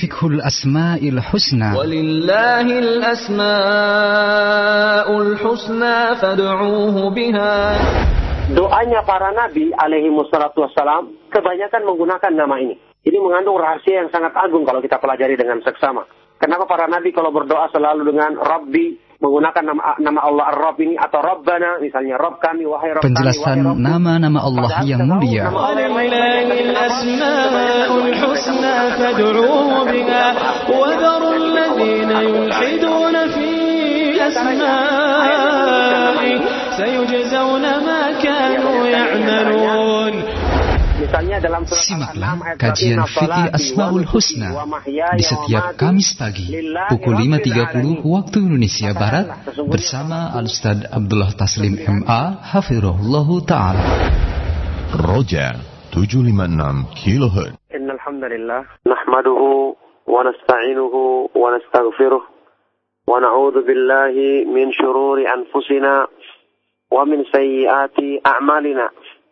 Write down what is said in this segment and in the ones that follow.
Fikhul Asma'il Husna Walillahil Asma'ul Husna fad'uuhu biha Doanya para nabi alaihi wassalatu wassalam kebanyakan menggunakan nama ini. Ini mengandung rahasia yang sangat agung kalau kita pelajari dengan seksama. Kenapa para nabi kalau berdoa selalu dengan Rabbi menggunakan nama, nama Allah Ar-Rabb ini atau Rabbana misalnya Rabb kami wahai Rabb Penjelasan nama-nama Allah yang mulia. سيجزون ما كانوا يعملون Misalnya dalam surat Simaklah kajian fikih Asmaul Husna di setiap Kamis pagi pukul 5.30 waktu Indonesia Barat bersama Al-Ustaz Abdullah Taslim MA Hafirullah Ta'ala. Roja 756 kHz. Innalhamdulillah nahmaduhu wa nasta'inuhu wa nastaghfiruh wa na'udzu billahi min shururi anfusina wa min sayyiati a'malina.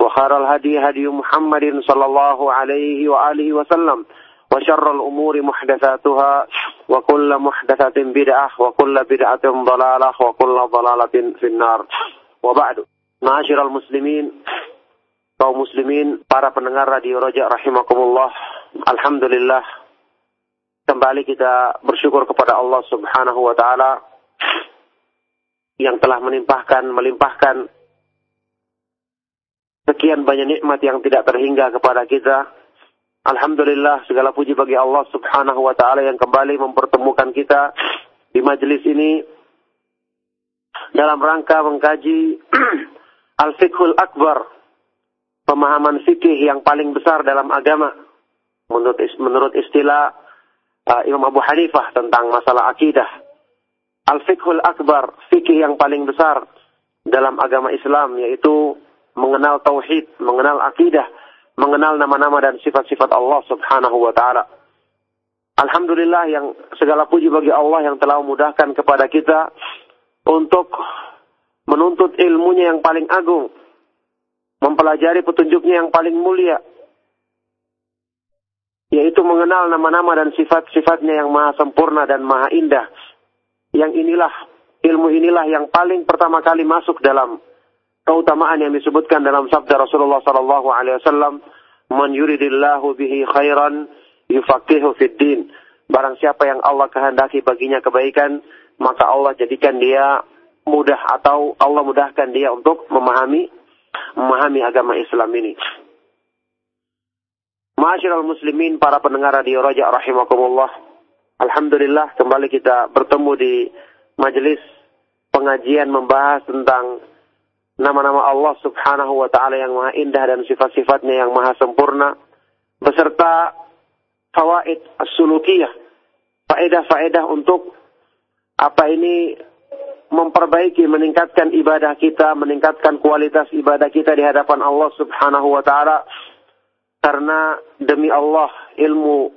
وخير الهدي هدي محمد صلى الله عليه وآله وسلم وشر الأمور محدثاتها وكل محدثة بدعة وكل بدعة ضلالة وكل ضلالة في النار وبعد معاشر المسلمين kaum muslimin, para pendengar Radio Roja rahimakumullah. Alhamdulillah kembali kita bersyukur kepada Allah Subhanahu wa taala yang telah menimpahkan melimpahkan sekian banyak nikmat yang tidak terhingga kepada kita. Alhamdulillah segala puji bagi Allah Subhanahu wa taala yang kembali mempertemukan kita di majelis ini dalam rangka mengkaji Al-Fiqhul Akbar, pemahaman fikih yang paling besar dalam agama menurut menurut istilah uh, Imam Abu Hanifah tentang masalah akidah. Al-Fiqhul Akbar, fikih yang paling besar dalam agama Islam yaitu mengenal tauhid, mengenal akidah, mengenal nama-nama dan sifat-sifat Allah Subhanahu wa taala. Alhamdulillah yang segala puji bagi Allah yang telah memudahkan kepada kita untuk menuntut ilmunya yang paling agung, mempelajari petunjuknya yang paling mulia, yaitu mengenal nama-nama dan sifat-sifatnya yang maha sempurna dan maha indah. Yang inilah, ilmu inilah yang paling pertama kali masuk dalam keutamaan yang disebutkan dalam sabda Rasulullah sallallahu alaihi wasallam, "Man yuridillahu bihi khairan yufaqihu fid din." Barang siapa yang Allah kehendaki baginya kebaikan, maka Allah jadikan dia mudah atau Allah mudahkan dia untuk memahami memahami agama Islam ini. Ma'asyiral muslimin, para pendengar radio Raja rahimakumullah. Alhamdulillah kembali kita bertemu di majelis pengajian membahas tentang nama-nama Allah Subhanahu wa taala yang maha indah dan sifat-sifatnya yang maha sempurna beserta fawaid as-sulukiyah, faedah-faedah untuk apa ini memperbaiki, meningkatkan ibadah kita, meningkatkan kualitas ibadah kita di hadapan Allah Subhanahu wa taala. Karena demi Allah ilmu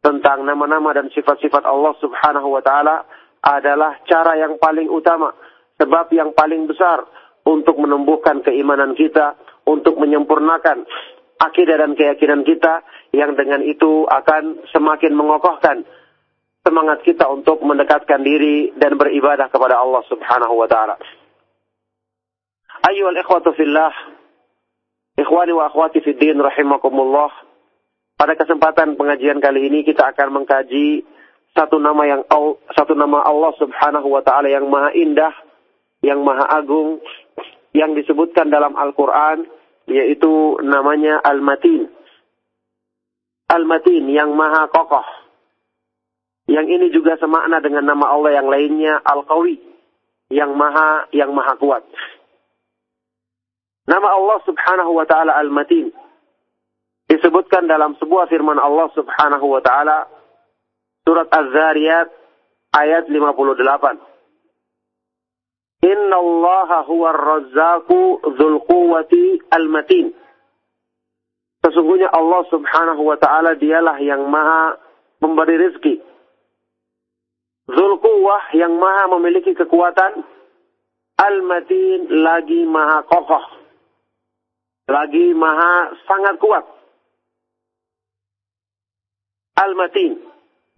tentang nama-nama dan sifat-sifat Allah Subhanahu wa taala adalah cara yang paling utama, sebab yang paling besar untuk menumbuhkan keimanan kita, untuk menyempurnakan akidah dan keyakinan kita yang dengan itu akan semakin mengokohkan semangat kita untuk mendekatkan diri dan beribadah kepada Allah Subhanahu wa taala. Ayyuhal ikhwatu fillah, ikhwani wa akhwati fid din rahimakumullah. Pada kesempatan pengajian kali ini kita akan mengkaji satu nama yang satu nama Allah Subhanahu wa taala yang maha indah, yang maha agung yang disebutkan dalam Al-Qur'an yaitu namanya Al-Matin. Al-Matin yang maha kokoh. Yang ini juga semakna dengan nama Allah yang lainnya Al-Qawi yang maha yang maha kuat. Nama Allah Subhanahu wa taala Al-Matin disebutkan dalam sebuah firman Allah Subhanahu wa taala Surat Az-Zariyat ayat 58. Inna Allah huwa razzaqu dzul quwwati al-matin. Sesungguhnya Allah Subhanahu wa taala dialah yang maha memberi rezeki. Dzul quwwah yang maha memiliki kekuatan. Al-matin lagi maha kokoh. Lagi maha sangat kuat. Al-matin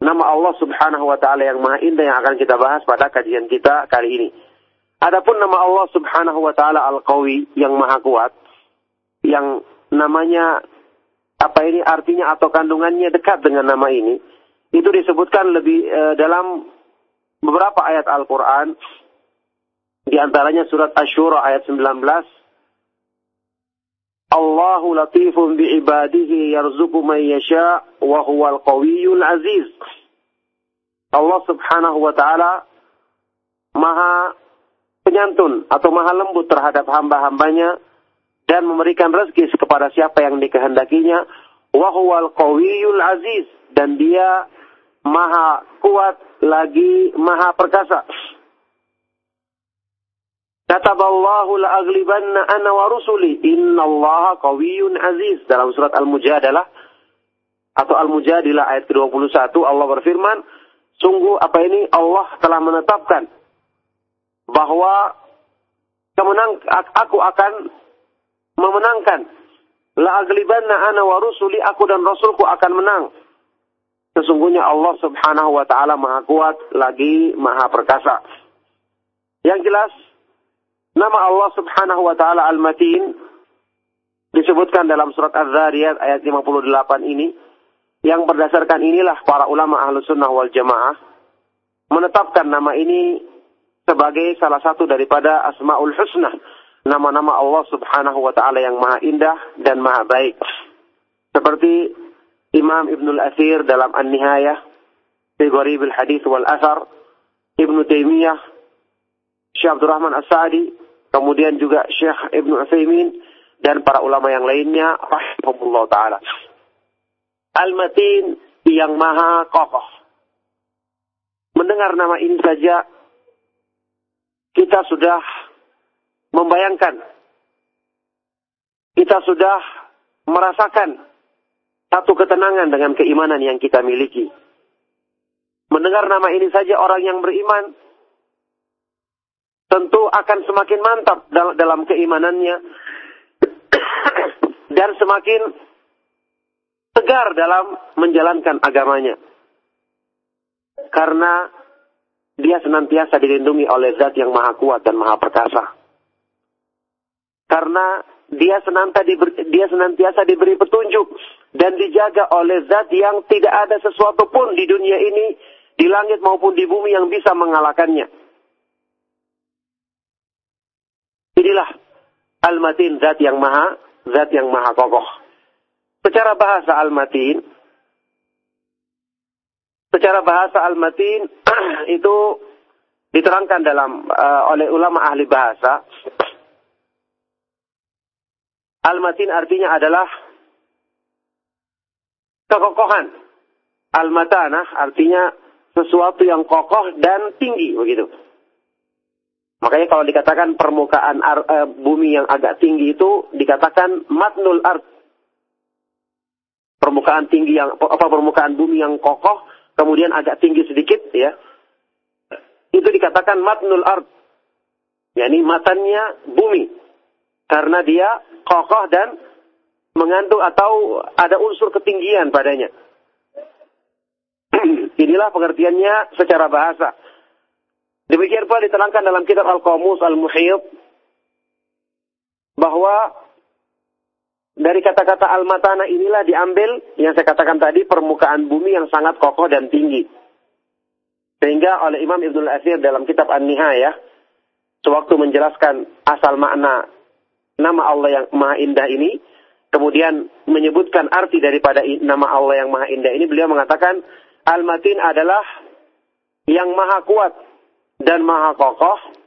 nama Allah Subhanahu wa taala yang Maha Indah yang akan kita bahas pada kajian kita kali ini. Adapun nama Allah Subhanahu wa taala Al-Qawi yang Maha Kuat yang namanya apa ini artinya atau kandungannya dekat dengan nama ini itu disebutkan lebih e, dalam beberapa ayat Al-Qur'an di antaranya surat Asy-Syura ayat 19 Allahu latifun bi'ibadihi yarzuqu man yasha wa huwal qawiyyul aziz. Allah Subhanahu wa taala Maha penyantun atau Maha lembut terhadap hamba-hambanya dan memberikan rezeki kepada siapa yang dikehendakinya wa huwal qawiyyul aziz dan dia Maha kuat lagi Maha perkasa. Kataballahu la'aglibanna ana wa rusuli. Innallaha qawiyyun aziz. Dalam surat Al-Mujadalah atau Al-Mujadilah ayat ke-21 Allah berfirman, sungguh apa ini Allah telah menetapkan bahwa kemenang aku akan memenangkan la'aglibanna ana wa rusuli aku dan rasulku akan menang. Sesungguhnya Allah Subhanahu wa taala Maha kuat lagi Maha perkasa. Yang jelas Nama Allah Subhanahu wa taala Al-Matin disebutkan dalam surat Az-Zariyat ayat 58 ini yang berdasarkan inilah para ulama ahlu sunnah wal jamaah menetapkan nama ini sebagai salah satu daripada asmaul husna nama-nama Allah subhanahu wa ta'ala yang maha indah dan maha baik seperti Imam Ibnul Athir dalam An-Nihayah fi Gharib al-Hadith wal Athar Ibnu Taimiyah Syekh Abdul Rahman As-Sa'di kemudian juga Syekh Ibn Utsaimin dan para ulama yang lainnya rahimahullah taala. Al-Matin yang maha kokoh. Mendengar nama ini saja kita sudah membayangkan kita sudah merasakan satu ketenangan dengan keimanan yang kita miliki. Mendengar nama ini saja orang yang beriman tentu akan semakin mantap dalam keimanannya dan semakin tegar dalam menjalankan agamanya. Karena dia senantiasa dilindungi oleh zat yang maha kuat dan maha perkasa. Karena dia senantiasa diberi, dia senantiasa diberi petunjuk dan dijaga oleh zat yang tidak ada sesuatu pun di dunia ini, di langit maupun di bumi yang bisa mengalahkannya. Inilah Al-Matin, zat yang maha, zat yang maha kokoh. Secara bahasa Al-Matin, secara bahasa Al-Matin itu diterangkan dalam uh, oleh ulama ahli bahasa. Al-Matin artinya adalah kekokohan. Al-Matanah artinya sesuatu yang kokoh dan tinggi begitu. Makanya kalau dikatakan permukaan ar, uh, bumi yang agak tinggi itu dikatakan matnul art. Permukaan tinggi yang apa permukaan bumi yang kokoh kemudian agak tinggi sedikit ya. Itu dikatakan matnul art. yakni matannya bumi. Karena dia kokoh dan mengandung atau ada unsur ketinggian padanya. Inilah pengertiannya secara bahasa. Demikian pula diterangkan dalam kitab Al-Qamus Al-Muhyid bahwa dari kata-kata al-matana inilah diambil yang saya katakan tadi permukaan bumi yang sangat kokoh dan tinggi. Sehingga oleh Imam Ibnu Al-Athir dalam kitab An-Nihayah, sewaktu menjelaskan asal makna nama Allah yang Maha Indah ini, kemudian menyebutkan arti daripada nama Allah yang Maha Indah ini, beliau mengatakan, Al-Matin adalah yang Maha Kuat dan Maha Kokoh,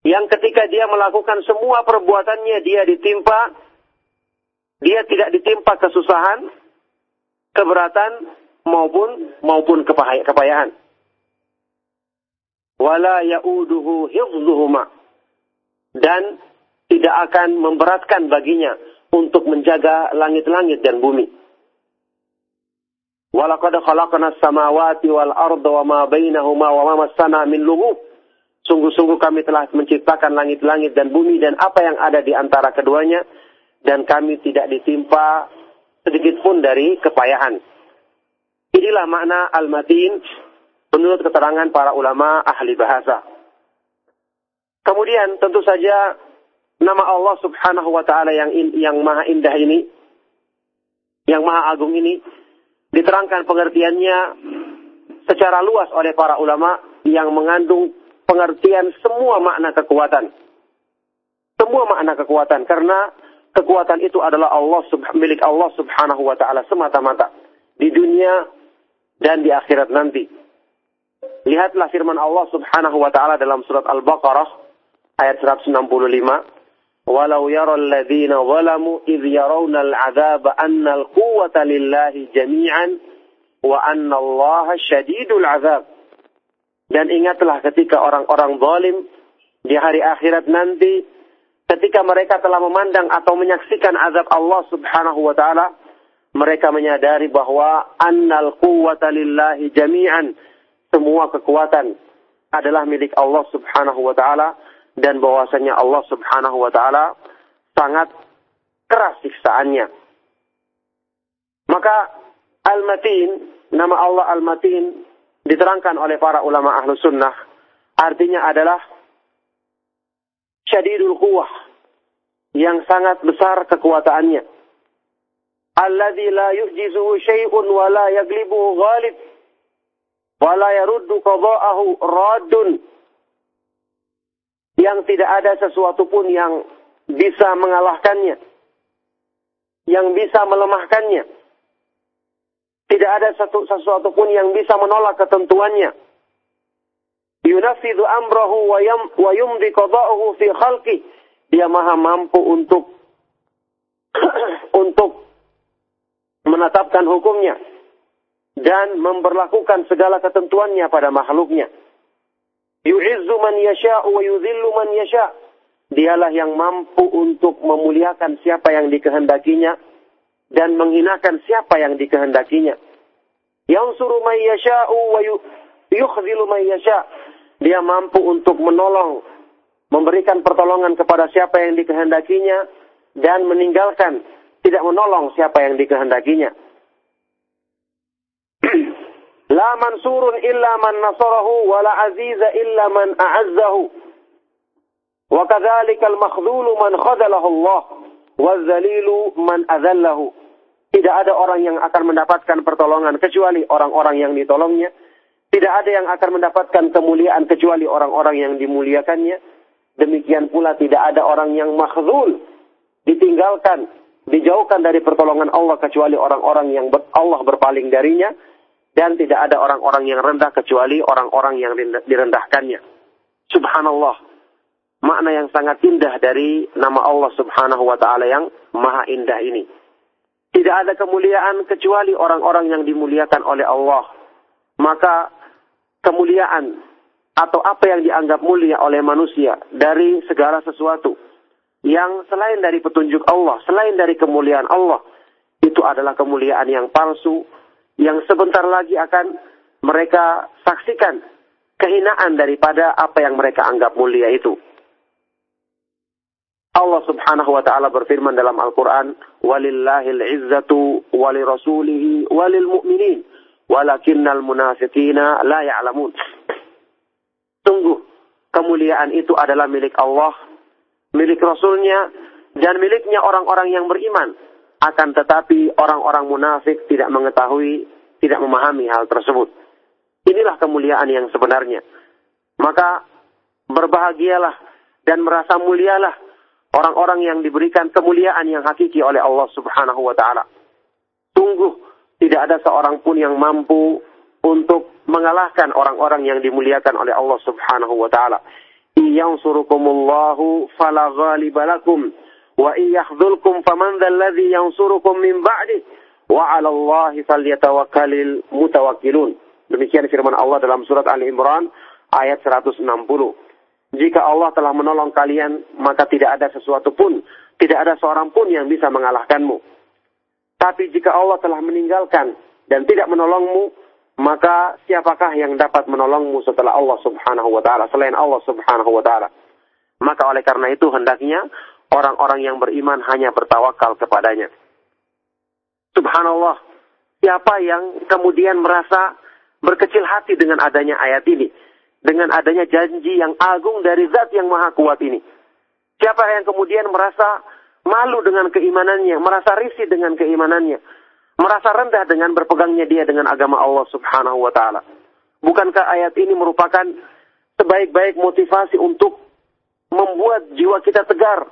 yang ketika dia melakukan semua perbuatannya, dia ditimpa, dia tidak ditimpa kesusahan, keberatan, maupun maupun kepayahan. Wala ya'uduhu hifdhuhuma. Dan tidak akan memberatkan baginya untuk menjaga langit-langit dan bumi. Walaqad khalaqna samawati wal arda wa ma bainahuma wa ma massana min lughub. Sungguh-sungguh kami telah menciptakan langit-langit dan bumi dan apa yang ada di antara keduanya dan kami tidak ditimpa sedikit pun dari kepayahan. Inilah makna al-matin menurut keterangan para ulama ahli bahasa. Kemudian tentu saja nama Allah Subhanahu wa taala yang in, yang maha indah ini yang maha agung ini diterangkan pengertiannya secara luas oleh para ulama yang mengandung pengertian semua makna kekuatan. Semua makna kekuatan karena kekuatan itu adalah Allah milik Allah Subhanahu wa taala semata-mata di dunia dan di akhirat nanti. Lihatlah firman Allah Subhanahu wa taala dalam surat Al-Baqarah ayat 165 walau yara alladhina zalamu idh yarawna al'adzab anna al-quwwata lillahi jami'an wa anna Allah syadidul 'adzab dan ingatlah ketika orang-orang zalim di hari akhirat nanti ketika mereka telah memandang atau menyaksikan azab Allah Subhanahu wa taala mereka menyadari bahwa annal quwwata lillahi jami'an semua kekuatan adalah milik Allah Subhanahu wa taala dan bahwasanya Allah Subhanahu wa taala sangat keras siksaannya. Maka Al-Matin, nama Allah Al-Matin diterangkan oleh para ulama ahlu sunnah, artinya adalah syadidul quwah, yang sangat besar kekuatannya. Alladhi la yu'jizuhu syai'un wa la yaglibuhu ghalib wa la yaruddu qada'ahu raddun yang tidak ada sesuatu pun yang bisa mengalahkannya, yang bisa melemahkannya. Tidak ada satu sesuatu pun yang bisa menolak ketentuannya. Yunafidhu amrahu wa yumdi qada'uhu fi khalqi. Dia maha mampu untuk untuk menetapkan hukumnya dan memperlakukan segala ketentuannya pada makhluknya. Yu'izzu man yasha'u wa yudhillu man yasha'. Dialah yang mampu untuk memuliakan siapa yang dikehendakinya dan menghinakan siapa yang dikehendakinya. Yang suruh man yasha'u wa yukhzilu man yasha'. Dia mampu untuk menolong, memberikan pertolongan kepada siapa yang dikehendakinya dan meninggalkan, tidak menolong siapa yang dikehendakinya. La mansurun illa man nasarahu wa la aziza illa man a'azzahu. Wa kadzalika al-makhdhulu man khadalahu Allah wa zalilu man adallahu. Tidak ada orang yang akan mendapatkan pertolongan kecuali orang-orang yang ditolongnya. Tidak ada yang akan mendapatkan kemuliaan kecuali orang-orang yang dimuliakannya. Demikian pula tidak ada orang yang makhdhul, ditinggalkan, dijauhkan dari pertolongan Allah kecuali orang-orang yang Allah berpaling darinya dan tidak ada orang-orang yang rendah kecuali orang-orang yang direndahkannya. Subhanallah. Makna yang sangat indah dari nama Allah Subhanahu wa taala yang maha indah ini. Tidak ada kemuliaan kecuali orang-orang yang dimuliakan oleh Allah. Maka kemuliaan atau apa yang dianggap mulia oleh manusia dari segala sesuatu yang selain dari petunjuk Allah, selain dari kemuliaan Allah, itu adalah kemuliaan yang palsu, yang sebentar lagi akan mereka saksikan kehinaan daripada apa yang mereka anggap mulia itu. Allah Subhanahu wa taala berfirman dalam Al-Qur'an, "Walillahil 'izzatu walirasulihi walil mu'minin, walakinnal munafiqina la ya'lamun." Sungguh kemuliaan itu adalah milik Allah, milik Rasulnya, dan miliknya orang-orang yang beriman. Akan tetapi orang-orang munafik tidak mengetahui, tidak memahami hal tersebut. Inilah kemuliaan yang sebenarnya. Maka berbahagialah dan merasa mulialah orang-orang yang diberikan kemuliaan yang hakiki oleh Allah Subhanahu wa taala. Sungguh tidak ada seorang pun yang mampu untuk mengalahkan orang-orang yang dimuliakan oleh Allah Subhanahu wa taala. Iyansurukumullahu fala ghaliba lakum wa iyakhdzulkum faman dzalladzi yansurukum min ba'di wa 'ala Allahi falyatawakkalul mutawakkilun. Demikian firman Allah dalam surat Ali Imran ayat 160. Jika Allah telah menolong kalian, maka tidak ada sesuatu pun, tidak ada seorang pun yang bisa mengalahkanmu. Tapi jika Allah telah meninggalkan dan tidak menolongmu, maka siapakah yang dapat menolongmu setelah Allah Subhanahu wa taala selain Allah Subhanahu wa taala? Maka oleh karena itu hendaknya orang-orang yang beriman hanya bertawakal kepadanya. Subhanallah, siapa yang kemudian merasa berkecil hati dengan adanya ayat ini? Dengan adanya janji yang agung dari zat yang maha kuat ini. Siapa yang kemudian merasa malu dengan keimanannya, merasa risih dengan keimanannya, merasa rendah dengan berpegangnya dia dengan agama Allah Subhanahu wa taala. Bukankah ayat ini merupakan sebaik-baik motivasi untuk membuat jiwa kita tegar,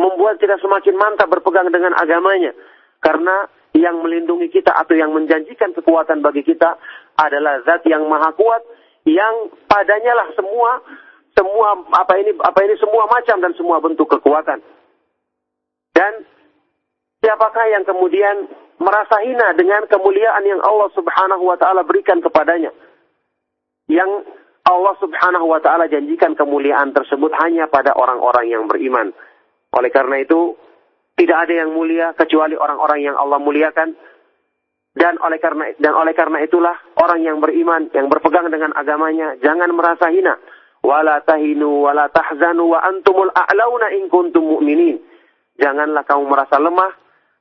membuat kita semakin mantap berpegang dengan agamanya. Karena yang melindungi kita atau yang menjanjikan kekuatan bagi kita adalah zat yang maha kuat yang padanya lah semua semua apa ini apa ini semua macam dan semua bentuk kekuatan. Dan siapakah yang kemudian merasa hina dengan kemuliaan yang Allah Subhanahu wa taala berikan kepadanya? Yang Allah Subhanahu wa taala janjikan kemuliaan tersebut hanya pada orang-orang yang beriman. Oleh karena itu, tidak ada yang mulia kecuali orang-orang yang Allah muliakan. Dan oleh karena dan oleh karena itulah orang yang beriman yang berpegang dengan agamanya jangan merasa hina. Wala tahinu wala tahzanu wa antumul a'launa in kuntum mu'minin Janganlah kamu merasa lemah,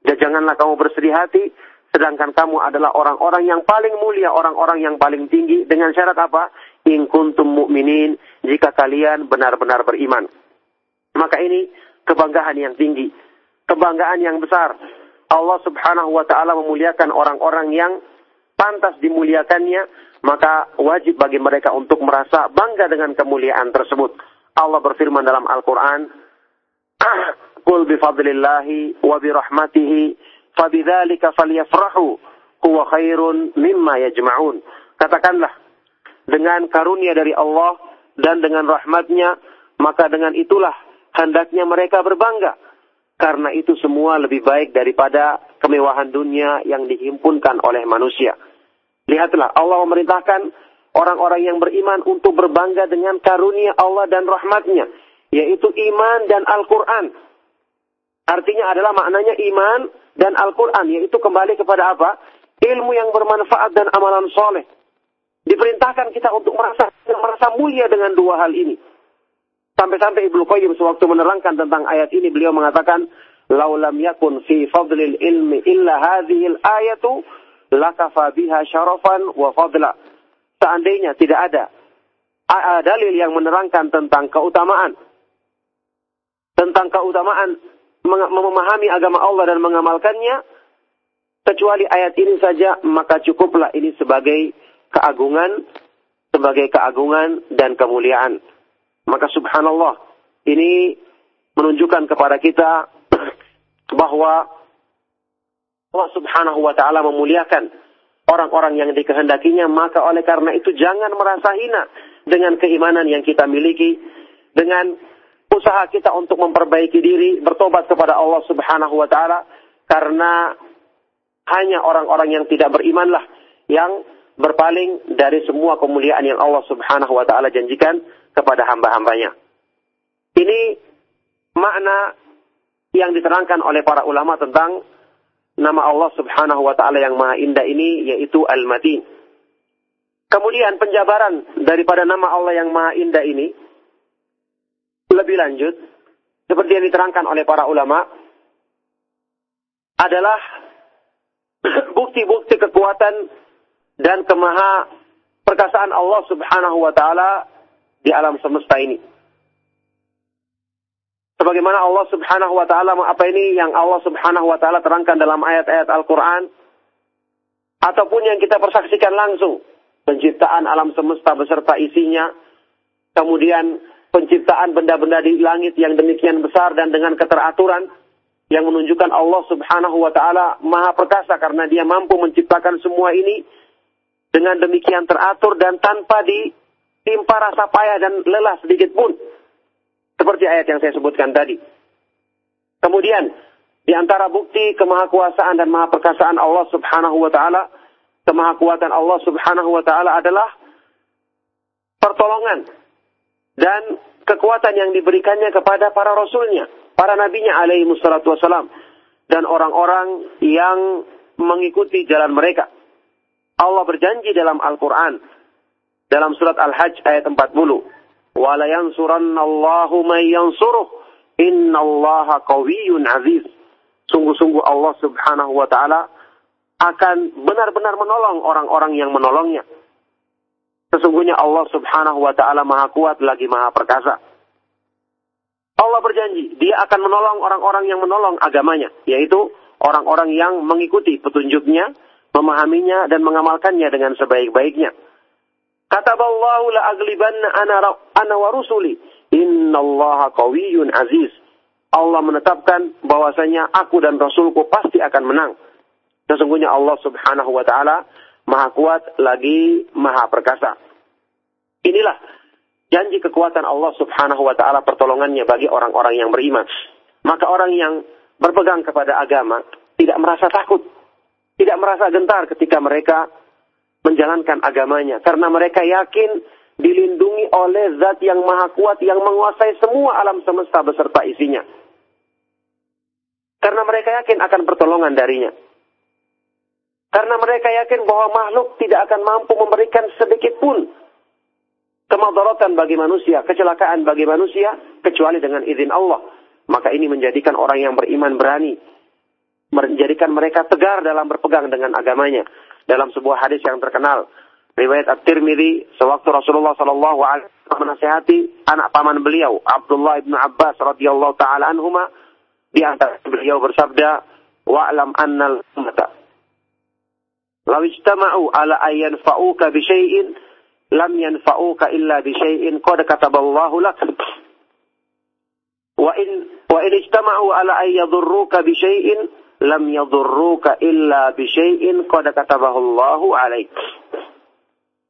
dan janganlah kamu bersedih hati, sedangkan kamu adalah orang-orang yang paling mulia, orang-orang yang paling tinggi dengan syarat apa? In kuntum mu'minin, jika kalian benar-benar beriman. Maka ini kebanggaan yang tinggi, kebanggaan yang besar. Allah Subhanahu wa taala memuliakan orang-orang yang pantas dimuliakannya, maka wajib bagi mereka untuk merasa bangga dengan kemuliaan tersebut. Allah berfirman dalam Al-Qur'an, Qul bifadlillahi wa birahmatihi fabidzalika falyafrahu huwa khairun mimma yajma'un. Katakanlah dengan karunia dari Allah dan dengan rahmatnya maka dengan itulah hendaknya mereka berbangga karena itu semua lebih baik daripada kemewahan dunia yang dihimpunkan oleh manusia. Lihatlah Allah memerintahkan orang-orang yang beriman untuk berbangga dengan karunia Allah dan rahmatnya, yaitu iman dan Al-Quran. Artinya adalah maknanya iman dan Al-Quran, yaitu kembali kepada apa? Ilmu yang bermanfaat dan amalan soleh. Diperintahkan kita untuk merasa merasa mulia dengan dua hal ini. Sampai-sampai Ibnu Qayyim sewaktu menerangkan tentang ayat ini, beliau mengatakan, Laulam yakun fi fadlil ilmi illa hadhil ayatu, lakafa biha syarafan wa fadla. Seandainya tidak ada dalil yang menerangkan tentang keutamaan, tentang keutamaan memahami agama Allah dan mengamalkannya, kecuali ayat ini saja, maka cukuplah ini sebagai keagungan, sebagai keagungan dan kemuliaan. Maka subhanallah, ini menunjukkan kepada kita bahwa Allah subhanahu wa ta'ala memuliakan orang-orang yang dikehendakinya, maka oleh karena itu jangan merasa hina dengan keimanan yang kita miliki, dengan usaha kita untuk memperbaiki diri, bertobat kepada Allah Subhanahu wa taala. Karena hanya orang-orang yang tidak berimanlah yang berpaling dari semua kemuliaan yang Allah Subhanahu wa taala janjikan kepada hamba-hambanya. Ini makna yang diterangkan oleh para ulama tentang nama Allah Subhanahu wa taala yang Maha Indah ini yaitu Al-Matin. Kemudian penjabaran daripada nama Allah yang Maha Indah ini lebih lanjut, seperti yang diterangkan oleh para ulama, adalah bukti-bukti kekuatan dan kemaha perkasaan Allah Subhanahu wa taala di alam semesta ini. Sebagaimana Allah Subhanahu wa taala apa ini yang Allah Subhanahu wa taala terangkan dalam ayat-ayat Al-Qur'an ataupun yang kita persaksikan langsung penciptaan alam semesta beserta isinya, kemudian penciptaan benda-benda di langit yang demikian besar dan dengan keteraturan yang menunjukkan Allah Subhanahu wa taala Maha perkasa karena Dia mampu menciptakan semua ini dengan demikian teratur dan tanpa ditimpa rasa payah dan lelah sedikit pun. Seperti ayat yang saya sebutkan tadi. Kemudian, di antara bukti kemahakuasaan dan maha perkasaan Allah Subhanahu wa taala, kemahakuatan Allah Subhanahu wa taala adalah pertolongan dan kekuatan yang diberikannya kepada para rasulnya, para nabinya alaihi wassalam dan orang-orang yang mengikuti jalan mereka. Allah berjanji dalam Al-Quran. Dalam surat Al-Hajj ayat 40. وَلَا يَنْصُرَنَّ اللَّهُ مَنْ يَنْصُرُهُ إِنَّ اللَّهَ قَوِيٌّ عَزِيزٌ Sungguh-sungguh Allah subhanahu wa ta'ala akan benar-benar menolong orang-orang yang menolongnya. Sesungguhnya Allah subhanahu wa ta'ala maha kuat lagi maha perkasa. Allah berjanji, dia akan menolong orang-orang yang menolong agamanya. Yaitu orang-orang yang mengikuti petunjuknya memahaminya dan mengamalkannya dengan sebaik-baiknya. Kata Allah la aglibanna ana ana wa rusuli innallaha qawiyyun aziz. Allah menetapkan bahwasanya aku dan rasulku pasti akan menang. Sesungguhnya Allah Subhanahu wa taala Maha kuat lagi Maha perkasa. Inilah janji kekuatan Allah Subhanahu wa taala pertolongannya bagi orang-orang yang beriman. Maka orang yang berpegang kepada agama tidak merasa takut tidak merasa gentar ketika mereka menjalankan agamanya. Karena mereka yakin dilindungi oleh zat yang maha kuat yang menguasai semua alam semesta beserta isinya. Karena mereka yakin akan pertolongan darinya. Karena mereka yakin bahwa makhluk tidak akan mampu memberikan sedikit pun kemadaratan bagi manusia, kecelakaan bagi manusia, kecuali dengan izin Allah. Maka ini menjadikan orang yang beriman berani menjadikan mereka tegar dalam berpegang dengan agamanya. Dalam sebuah hadis yang terkenal, riwayat At-Tirmidzi, sewaktu Rasulullah Shallallahu alaihi wasallam menasihati anak paman beliau, Abdullah bin Abbas radhiyallahu taala anhuma, di antara beliau bersabda, "Wa'lam annal ummata law ijtama'u ala an yanfa'uka bi syai'in lam yanfa'uka illa bi syai'in qad kataballahu lak." Wa in wa in ijtama'u ala an yadhurruka bi syai'in lam yadurruka illa bi syai'in qad katabahu Allahu alaik.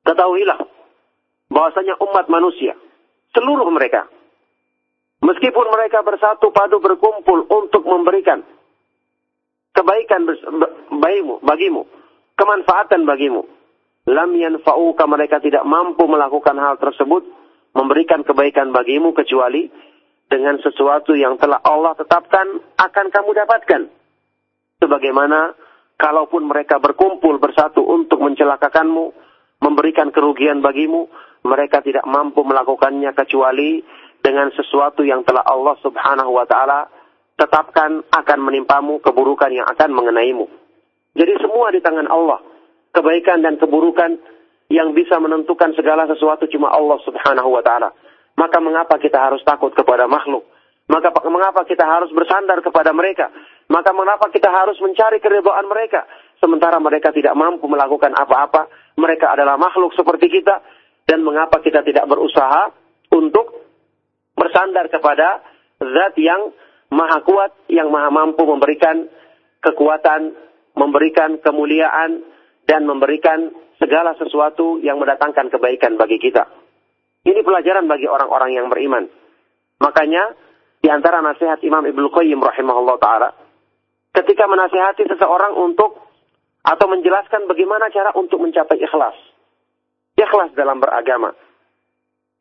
Ketahuilah bahwasanya umat manusia seluruh mereka meskipun mereka bersatu padu berkumpul untuk memberikan kebaikan bagimu, bagimu, kemanfaatan bagimu. Lam yanfa'uka mereka tidak mampu melakukan hal tersebut, memberikan kebaikan bagimu kecuali dengan sesuatu yang telah Allah tetapkan akan kamu dapatkan sebagaimana kalaupun mereka berkumpul bersatu untuk mencelakakanmu, memberikan kerugian bagimu, mereka tidak mampu melakukannya kecuali dengan sesuatu yang telah Allah Subhanahu wa taala tetapkan akan menimpamu keburukan yang akan mengenaimu. Jadi semua di tangan Allah. Kebaikan dan keburukan yang bisa menentukan segala sesuatu cuma Allah Subhanahu wa taala. Maka mengapa kita harus takut kepada makhluk? Maka mengapa kita harus bersandar kepada mereka? Maka mengapa kita harus mencari keridhaan mereka? Sementara mereka tidak mampu melakukan apa-apa. Mereka adalah makhluk seperti kita. Dan mengapa kita tidak berusaha untuk bersandar kepada zat yang maha kuat, yang maha mampu memberikan kekuatan, memberikan kemuliaan, dan memberikan segala sesuatu yang mendatangkan kebaikan bagi kita. Ini pelajaran bagi orang-orang yang beriman. Makanya, di antara nasihat Imam Ibnu Qayyim rahimahullah ta'ala, ketika menasihati seseorang untuk atau menjelaskan bagaimana cara untuk mencapai ikhlas. Ikhlas dalam beragama.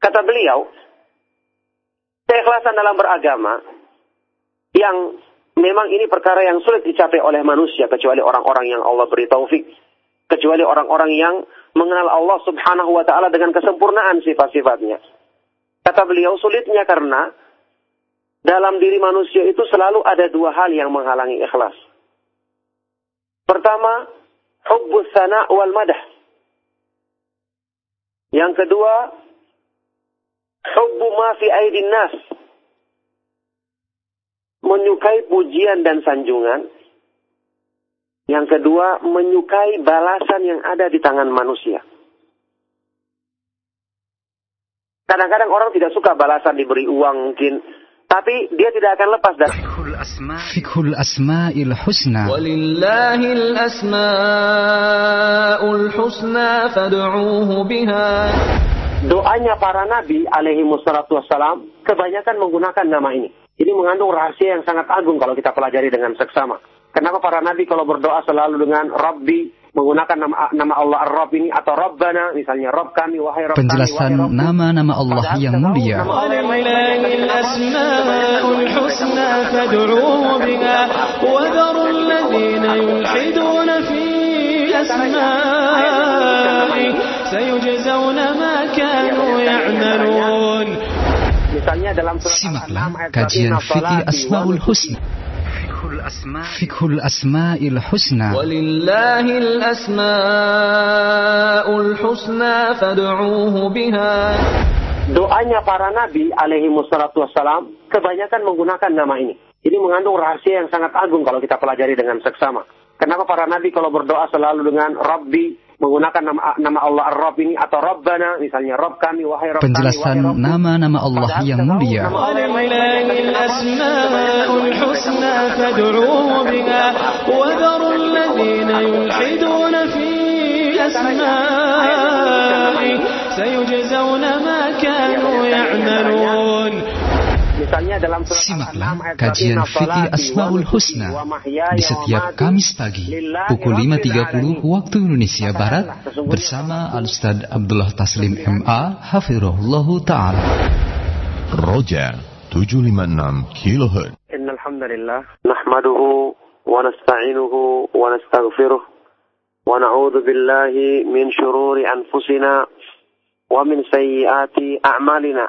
Kata beliau, keikhlasan dalam beragama yang memang ini perkara yang sulit dicapai oleh manusia kecuali orang-orang yang Allah beri taufik, kecuali orang-orang yang mengenal Allah Subhanahu wa taala dengan kesempurnaan sifat-sifatnya. Kata beliau sulitnya karena dalam diri manusia itu selalu ada dua hal yang menghalangi ikhlas. Pertama, hubbus sana wal madah. Yang kedua, hubbu ma fi aidin nas. Menyukai pujian dan sanjungan. Yang kedua, menyukai balasan yang ada di tangan manusia. Kadang-kadang orang tidak suka balasan diberi uang mungkin, tapi dia tidak akan lepas dari Fikhul Asma'il Husna Walillahil Asma'ul Husna fad'uuhu biha Doanya para nabi alaihi wassalatu wassalam kebanyakan menggunakan nama ini. Ini mengandung rahasia yang sangat agung kalau kita pelajari dengan seksama. Kenapa para nabi kalau berdoa selalu dengan Rabbi menggunakan nama nama Allah Ar-Rabb ini atau Rabbana misalnya Rabb kami wahai Rabb Penjelasan nama-nama Allah yang mulia. Simaklah kajian fikih Asmaul Husna. Fikhul Asma'il Husna. Walillahil Asma'ul Husna fad'uuhu biha. Doanya para nabi alaihi wassalatu wassalam kebanyakan menggunakan nama ini. Ini mengandung rahasia yang sangat agung kalau kita pelajari dengan seksama. Kenapa para nabi kalau berdoa selalu dengan Rabbi, menggunakan nama nama Allah Ar-Rabb ini atau Rabbana misalnya Rabb kami wahai Rabb kami wahai Penjelasan Rabb nama-nama Allah yang mulia ولله الأسماء الحسنى فادعوه بها وذروا الذين يلحدون في أسمائه سيجزون ما كانوا يعملون Misalnya dalam surat Simaklah kajian fikih Asmaul Husna di setiap Kamis pagi pukul 5.30 waktu Indonesia Barat bersama Al-Ustaz Abdullah Taslim MA Hafirullah Ta'ala. Roja 756 kHz. Innalhamdulillah. nahmaduhu wa nasta'inuhu wa nastaghfiruh wa na'udzu billahi min shururi anfusina wa min sayyiati a'malina.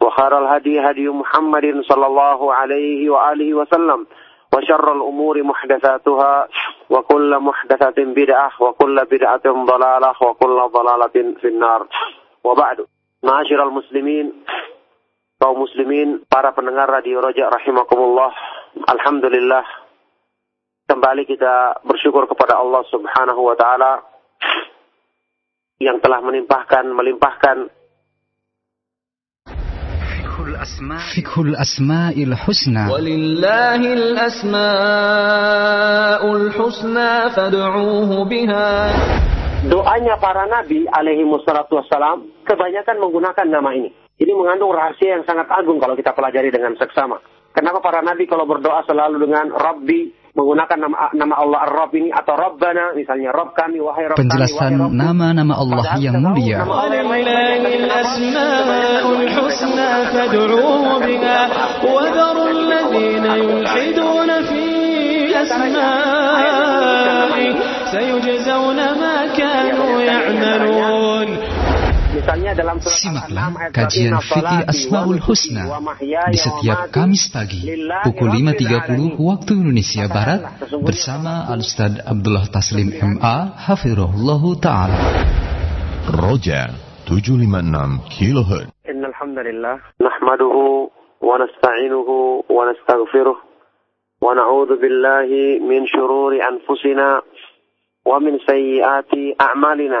وخير الهدي هدي محمد صلى الله عليه وآله وسلم وشر الأمور محدثاتها وكل محدثة بدعة وكل بدعة ضلالة وكل ضلالة في النار وبعد معاشر المسلمين kaum muslimin, para pendengar Radio Roja rahimakumullah. Alhamdulillah. Kembali kita bersyukur kepada Allah Subhanahu wa taala yang telah menimpahkan melimpahkan Fikhul Asma'il Husna ولله الأسماء الحسنى فادعوه بها doanya para nabi alaihi wassalatu wassalam kebanyakan menggunakan nama ini. Ini mengandung rahasia yang sangat agung kalau kita pelajari dengan seksama. Kenapa para nabi kalau berdoa selalu dengan Rabbi menggunakan nama nama Allah Ar-Rabb ini atau Rabbana misalnya Rabb kami wahai Rabb kami Penjelasan nama-nama Allah yang mulia Misalnya dalam surat Simaklah Al-An'am ayat kajian 36, fikih "Salati Asmaul wa Husna nusuki wa mahyaya di wa setiap mamati Kamis pagi lillahi pukul rabbil 5.30 alamin." waktu Indonesia Barat bersama Al-Ustaz Abdullah Taslim MA Hafirullah Ta'ala Roja 756 kHz إن الحمد لله نحمده ونستعينه ونستغفره ونعوذ بالله من شرور أنفسنا ومن سيئات أعمالنا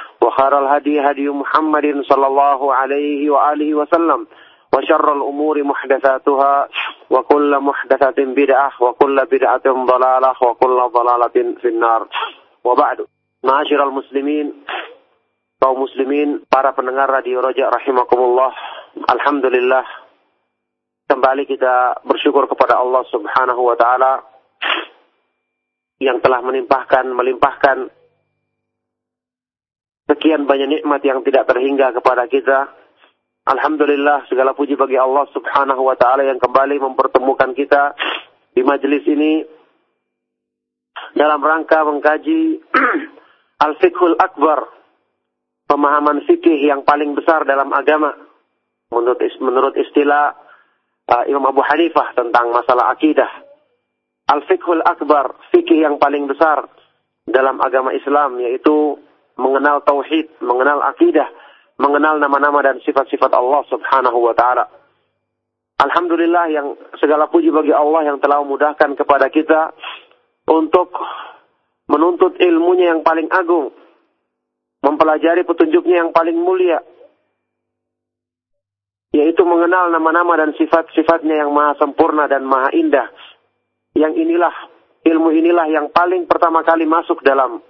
وخير الهدي هدي محمد صلى الله عليه وآله وسلم وشر الأمور محدثاتها وكل محدثة بدعة وكل بدعة ضلالة وكل ضلالة في النار وبعد معاشر المسلمين kaum muslimin, para pendengar Radio Roja rahimakumullah. Alhamdulillah kembali kita bersyukur kepada Allah Subhanahu wa taala yang telah menimpahkan melimpahkan sekian banyak nikmat yang tidak terhingga kepada kita. Alhamdulillah segala puji bagi Allah Subhanahu wa taala yang kembali mempertemukan kita di majelis ini dalam rangka mengkaji Al-Fiqhul Akbar pemahaman fikih yang paling besar dalam agama menurut menurut istilah uh, Imam Abu Hanifah tentang masalah akidah. Al-fiqhul akbar, fikih yang paling besar dalam agama Islam yaitu mengenal tauhid, mengenal akidah, mengenal nama-nama dan sifat-sifat Allah Subhanahu wa taala. Alhamdulillah yang segala puji bagi Allah yang telah memudahkan kepada kita untuk menuntut ilmunya yang paling agung mempelajari petunjuknya yang paling mulia, yaitu mengenal nama-nama dan sifat-sifatnya yang maha sempurna dan maha indah. Yang inilah, ilmu inilah yang paling pertama kali masuk dalam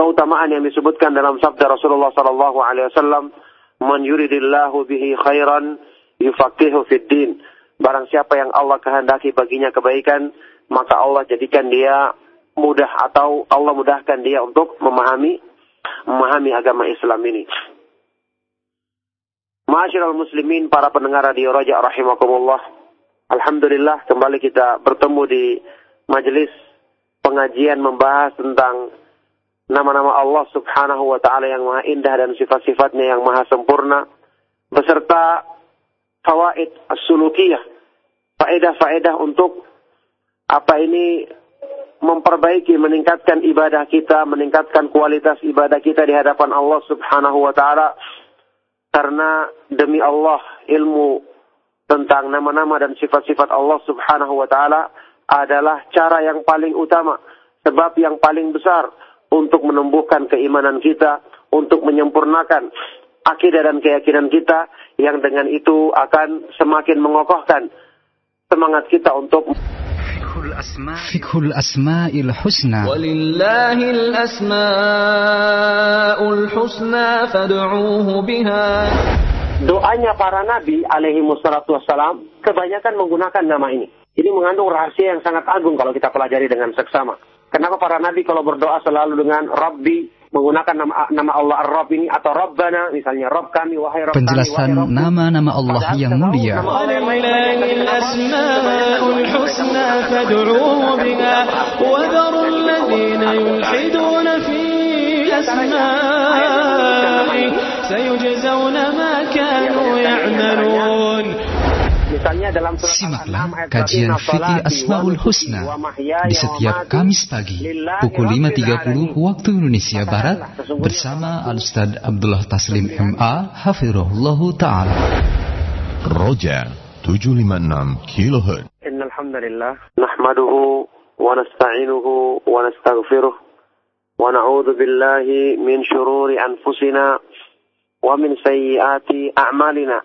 keutamaan yang disebutkan dalam sabda Rasulullah sallallahu alaihi wasallam, "Man yuridillahu bihi khairan yufaqihu fid din." Barang siapa yang Allah kehendaki baginya kebaikan, maka Allah jadikan dia mudah atau Allah mudahkan dia untuk memahami memahami agama Islam ini. Masyarul muslimin, para pendengar radio Raja rahimakumullah. Alhamdulillah kembali kita bertemu di majelis pengajian membahas tentang nama-nama Allah Subhanahu wa taala yang maha indah dan sifat-sifatnya yang maha sempurna beserta fawaid as-sulukiyah, faedah-faedah untuk apa ini memperbaiki, meningkatkan ibadah kita, meningkatkan kualitas ibadah kita di hadapan Allah Subhanahu wa taala. Karena demi Allah ilmu tentang nama-nama dan sifat-sifat Allah Subhanahu wa taala adalah cara yang paling utama, sebab yang paling besar untuk menumbuhkan keimanan kita, untuk menyempurnakan akidah dan keyakinan kita yang dengan itu akan semakin mengokohkan semangat kita untuk فقه الأسماء الحسنى ولله الأسماء الحسنى فادعوه بها Doanya para nabi alaihi wassalatu wassalam kebanyakan menggunakan nama ini. Ini mengandung rahasia yang sangat agung kalau kita pelajari dengan seksama. Kenapa para nabi kalau berdoa selalu dengan Rabbi menggunakan nama, nama Allah Ar-Rabb ini atau Rabbana misalnya Rabb kami wahai Rabb Penjelasan nama-nama Allah yang mulia. -nama Misalnya dalam surat Simaklah kajian fikih Asmaul Husna di setiap Kamis pagi pukul 5.30 waktu Indonesia Barat bersama Al-Ustaz Abdullah Taslim MA Hafirullah Ta'ala. Roja 756 kHz. Innalhamdulillah nahmaduhu wa nasta'inuhu wa nastaghfiruh wa na'udzu billahi min syururi anfusina wa min sayyiati a'malina.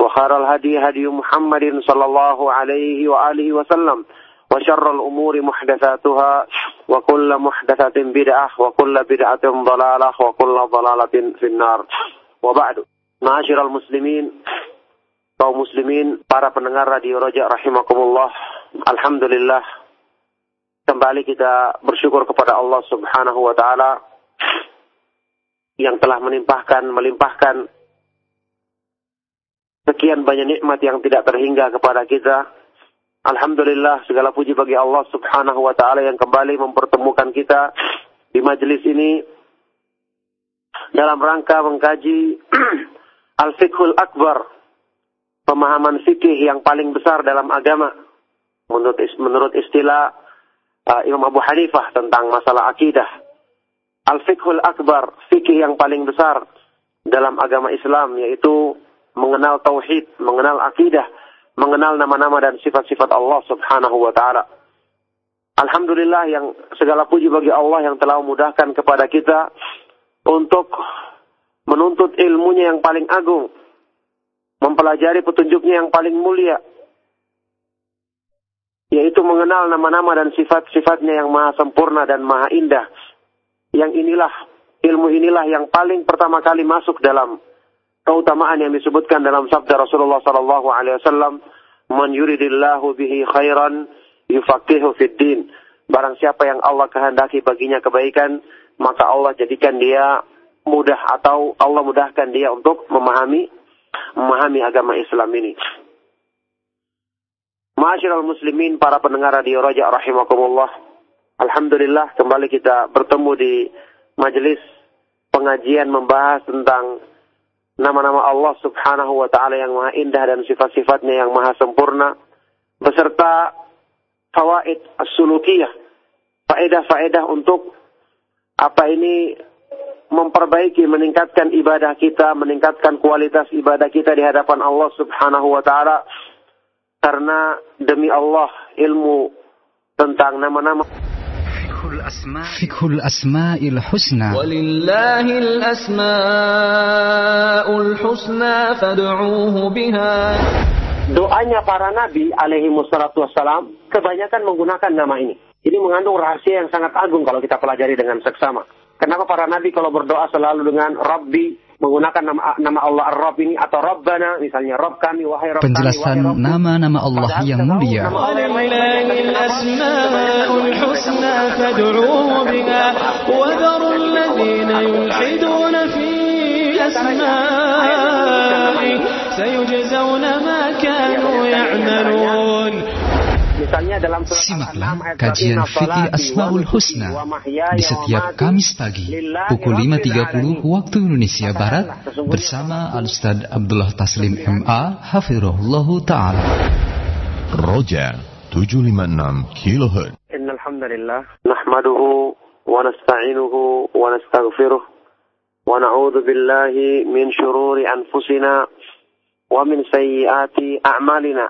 وخير الهدي هدي محمد صلى الله عليه وآله وسلم وشر الأمور محدثاتها وكل محدثة بدعة وكل بدعة ضلالة وكل ضلالة في النار وبعد معاشر المسلمين kaum muslimin, para pendengar Radio Roja rahimakumullah. Alhamdulillah kembali kita bersyukur kepada Allah Subhanahu wa taala yang telah menimpahkan melimpahkan sekian banyak nikmat yang tidak terhingga kepada kita. Alhamdulillah segala puji bagi Allah Subhanahu wa taala yang kembali mempertemukan kita di majelis ini dalam rangka mengkaji Al-Fiqhul Akbar pemahaman fikih yang paling besar dalam agama menurut menurut istilah uh, Imam Abu Hanifah tentang masalah akidah. Al-fiqhul akbar, fikih yang paling besar dalam agama Islam yaitu mengenal tauhid, mengenal akidah, mengenal nama-nama dan sifat-sifat Allah Subhanahu wa taala. Alhamdulillah yang segala puji bagi Allah yang telah memudahkan kepada kita untuk menuntut ilmunya yang paling agung mempelajari petunjuknya yang paling mulia, yaitu mengenal nama-nama dan sifat-sifatnya yang maha sempurna dan maha indah. Yang inilah, ilmu inilah yang paling pertama kali masuk dalam keutamaan yang disebutkan dalam sabda Rasulullah sallallahu alaihi wasallam, "Man yuridillahu bihi khairan yufaqihu fid din." Barang siapa yang Allah kehendaki baginya kebaikan, maka Allah jadikan dia mudah atau Allah mudahkan dia untuk memahami memahami agama Islam ini. Masyarul muslimin, para pendengar radio Raja rahimakumullah. Alhamdulillah kembali kita bertemu di majelis pengajian membahas tentang nama-nama Allah Subhanahu wa taala yang maha indah dan sifat-sifatnya yang maha sempurna beserta fawaid as-sulukiyah, faedah-faedah untuk apa ini memperbaiki, meningkatkan ibadah kita, meningkatkan kualitas ibadah kita di hadapan Allah Subhanahu wa taala. Karena demi Allah ilmu tentang nama-nama Fikhul Asma'il Husna Walillahil Asma'ul Husna fad'uuhu biha Doanya para nabi alaihi wassalatu wassalam kebanyakan menggunakan nama ini. Ini mengandung rahasia yang sangat agung kalau kita pelajari dengan seksama. Kenapa para nabi kalau berdoa selalu dengan Rabbi menggunakan nama, nama Allah Ar-Rabb ini atau Rabbana misalnya Rabb kami wahai Rabb Penjelasan nama-nama Allah yang mulia. سيجزون ما كانوا يعملون Misalnya dalam Simaklah kajian fikih Asmaul Husna di setiap Kamis pagi pukul 5.30 waktu Indonesia Barat bersama Al-Ustaz Abdullah Taslim MA Hafirullah Ta'ala. Roja 756 kHz. Innalhamdulillah nahmaduhu wa nasta'inuhu wa nastaghfiruh wa na'udzu billahi min syururi anfusina wa min sayyiati a'malina.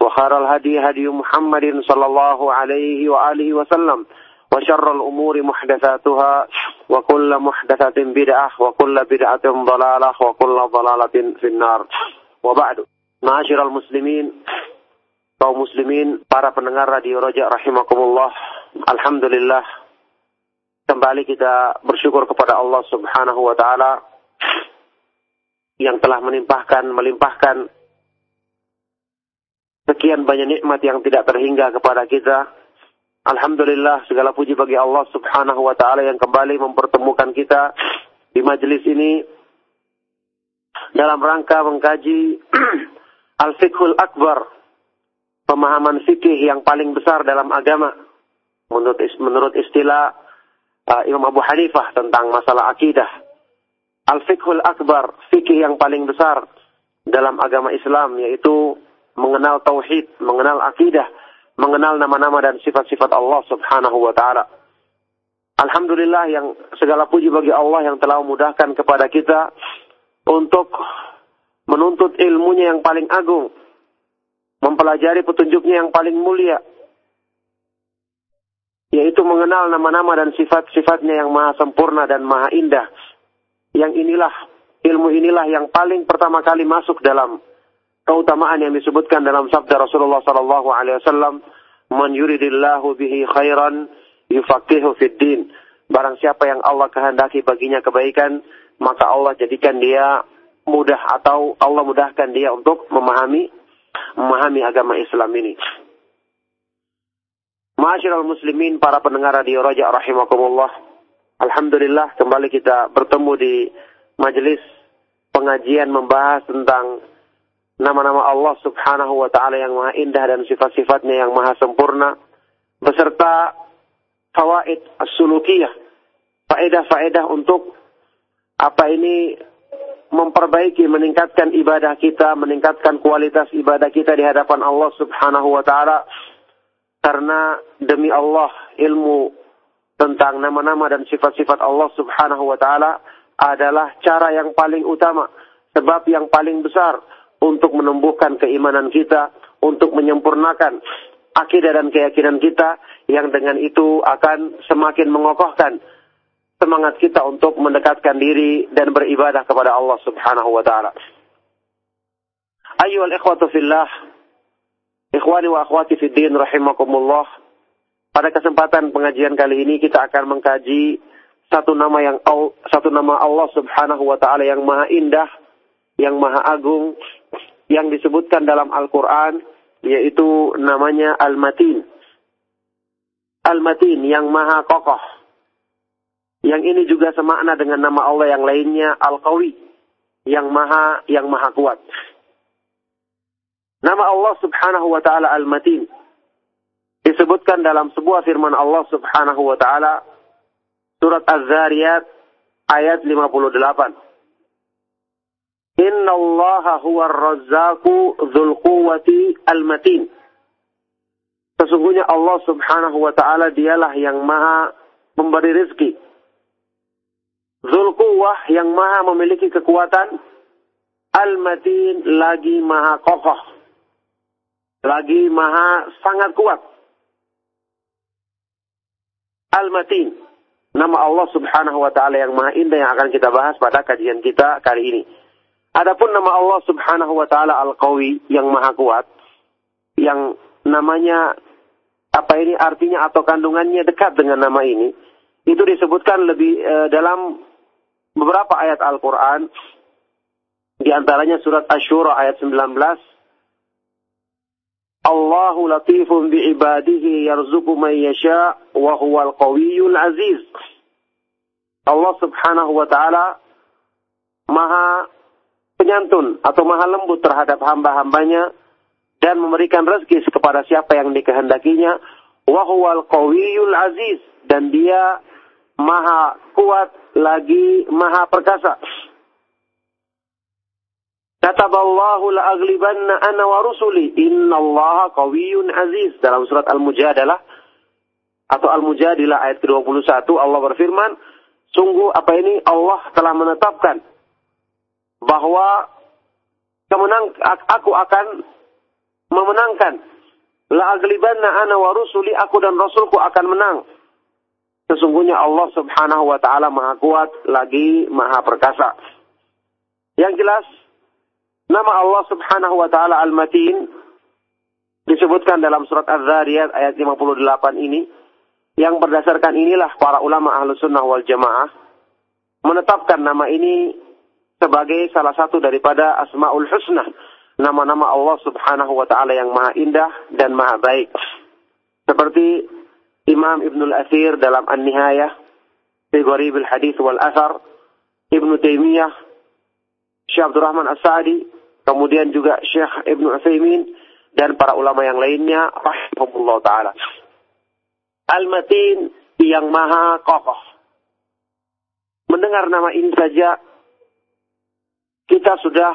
وخير الهدي هدي محمد صلى الله عليه وآله وسلم وشر الأمور محدثاتها وكل محدثة بدعة وكل بدعة ضلالة وكل ضلالة في النار وبعد معاشر المسلمين kaum muslimin, para pendengar Radio Roja rahimakumullah. Alhamdulillah kembali kita bersyukur kepada Allah Subhanahu wa taala yang telah menimpahkan melimpahkan sekian banyak nikmat yang tidak terhingga kepada kita Alhamdulillah segala puji bagi Allah Subhanahu wa taala yang kembali mempertemukan kita di majelis ini dalam rangka mengkaji Al-Fiqhul Akbar, pemahaman fikih yang paling besar dalam agama. Menurut menurut istilah uh, Imam Abu Hanifah tentang masalah akidah. Al-Fiqhul Akbar, fikih yang paling besar dalam agama Islam yaitu mengenal tauhid, mengenal akidah mengenal nama-nama dan sifat-sifat Allah Subhanahu wa taala. Alhamdulillah yang segala puji bagi Allah yang telah memudahkan kepada kita untuk menuntut ilmunya yang paling agung, mempelajari petunjuknya yang paling mulia, yaitu mengenal nama-nama dan sifat-sifatnya yang maha sempurna dan maha indah. Yang inilah, ilmu inilah yang paling pertama kali masuk dalam keutamaan yang disebutkan dalam sabda Rasulullah sallallahu alaihi wasallam, "Man yuridillahu bihi khairan yufaqihu fid din." Barang yang Allah kehendaki baginya kebaikan, maka Allah jadikan dia mudah atau Allah mudahkan dia untuk memahami memahami agama Islam ini. Ma'asyiral muslimin, para pendengar radio Raja rahimakumullah. Alhamdulillah kembali kita bertemu di majelis pengajian membahas tentang nama-nama Allah Subhanahu wa taala yang maha indah dan sifat-sifatnya yang maha sempurna beserta fawaid as-sulukiyah faedah-faedah untuk apa ini memperbaiki meningkatkan ibadah kita meningkatkan kualitas ibadah kita di hadapan Allah Subhanahu wa taala. Karena demi Allah ilmu tentang nama-nama dan sifat-sifat Allah Subhanahu wa taala adalah cara yang paling utama sebab yang paling besar untuk menumbuhkan keimanan kita, untuk menyempurnakan akidah dan keyakinan kita yang dengan itu akan semakin mengokohkan semangat kita untuk mendekatkan diri dan beribadah kepada Allah Subhanahu wa taala. Ayyuhal ikhwatu fillah, ikhwani wa akhwati fid din rahimakumullah. Pada kesempatan pengajian kali ini kita akan mengkaji satu nama yang satu nama Allah Subhanahu wa taala yang maha indah, yang maha agung, yang disebutkan dalam Al-Quran yaitu namanya Al-Matin. Al-Matin yang maha kokoh. Yang ini juga semakna dengan nama Allah yang lainnya Al-Qawi. Yang maha yang maha kuat. Nama Allah subhanahu wa ta'ala Al-Matin. Disebutkan dalam sebuah firman Allah subhanahu wa ta'ala. Surat Az-Zariyat ayat 58. Inna Allah huwa razzaku dhul quwati al-matin. Sesungguhnya Allah subhanahu wa ta'ala dialah yang maha memberi rezeki. Dhul quwah yang maha memiliki kekuatan. Al-matin lagi maha kokoh. Lagi maha sangat kuat. Al-matin. Nama Allah subhanahu wa ta'ala yang maha indah yang akan kita bahas pada kajian kita kali ini. Adapun nama Allah Subhanahu wa taala Al-Qawi yang maha kuat yang namanya apa ini artinya atau kandungannya dekat dengan nama ini itu disebutkan lebih e, dalam beberapa ayat Al-Qur'an. Di antaranya surat Asy-Syura ayat 19 Allahu latifun bi ibadihi yarzuqu man yasha wa huwal qawiyyul aziz. Allah Subhanahu wa taala Maha penyantun atau maha lembut terhadap hamba-hambanya dan memberikan rezeki kepada siapa yang dikehendakinya. Wahuwal qawiyul aziz dan dia maha kuat lagi maha perkasa. Kataballahu la'aglibanna ana wa rusuli innallaha aziz dalam surat Al-Mujadalah atau Al-Mujadilah ayat ke-21 Allah berfirman sungguh apa ini Allah telah menetapkan bahwa kemenang aku akan memenangkan la aglibanna ana wa rusuli aku dan rasulku akan menang Sesungguhnya Allah subhanahu wa ta'ala maha kuat lagi maha perkasa. Yang jelas, nama Allah subhanahu wa ta'ala Al-Matin disebutkan dalam surat Az-Zariyat ayat 58 ini. Yang berdasarkan inilah para ulama ahlu sunnah wal jamaah menetapkan nama ini sebagai salah satu daripada Asma'ul Husna. Nama-nama Allah subhanahu wa ta'ala yang maha indah dan maha baik. Seperti Imam Ibnul Asir dalam An-Nihayah fi Gharibil Hadis wal Asar, Ibnu Taimiyah, Syekh Abdul Rahman As-Sa'di, kemudian juga Syekh Ibnu Utsaimin dan para ulama yang lainnya rahimahullah taala. Al-Matin yang maha kokoh. Mendengar nama ini saja kita sudah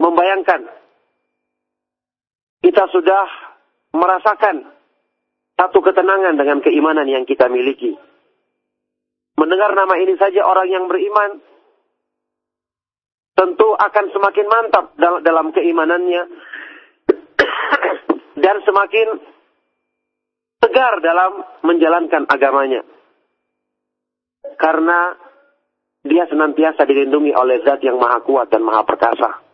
membayangkan kita sudah merasakan satu ketenangan dengan keimanan yang kita miliki. Mendengar nama ini saja orang yang beriman tentu akan semakin mantap dalam keimanannya dan semakin tegar dalam menjalankan agamanya. Karena dia senantiasa dilindungi oleh zat yang maha kuat dan maha perkasa.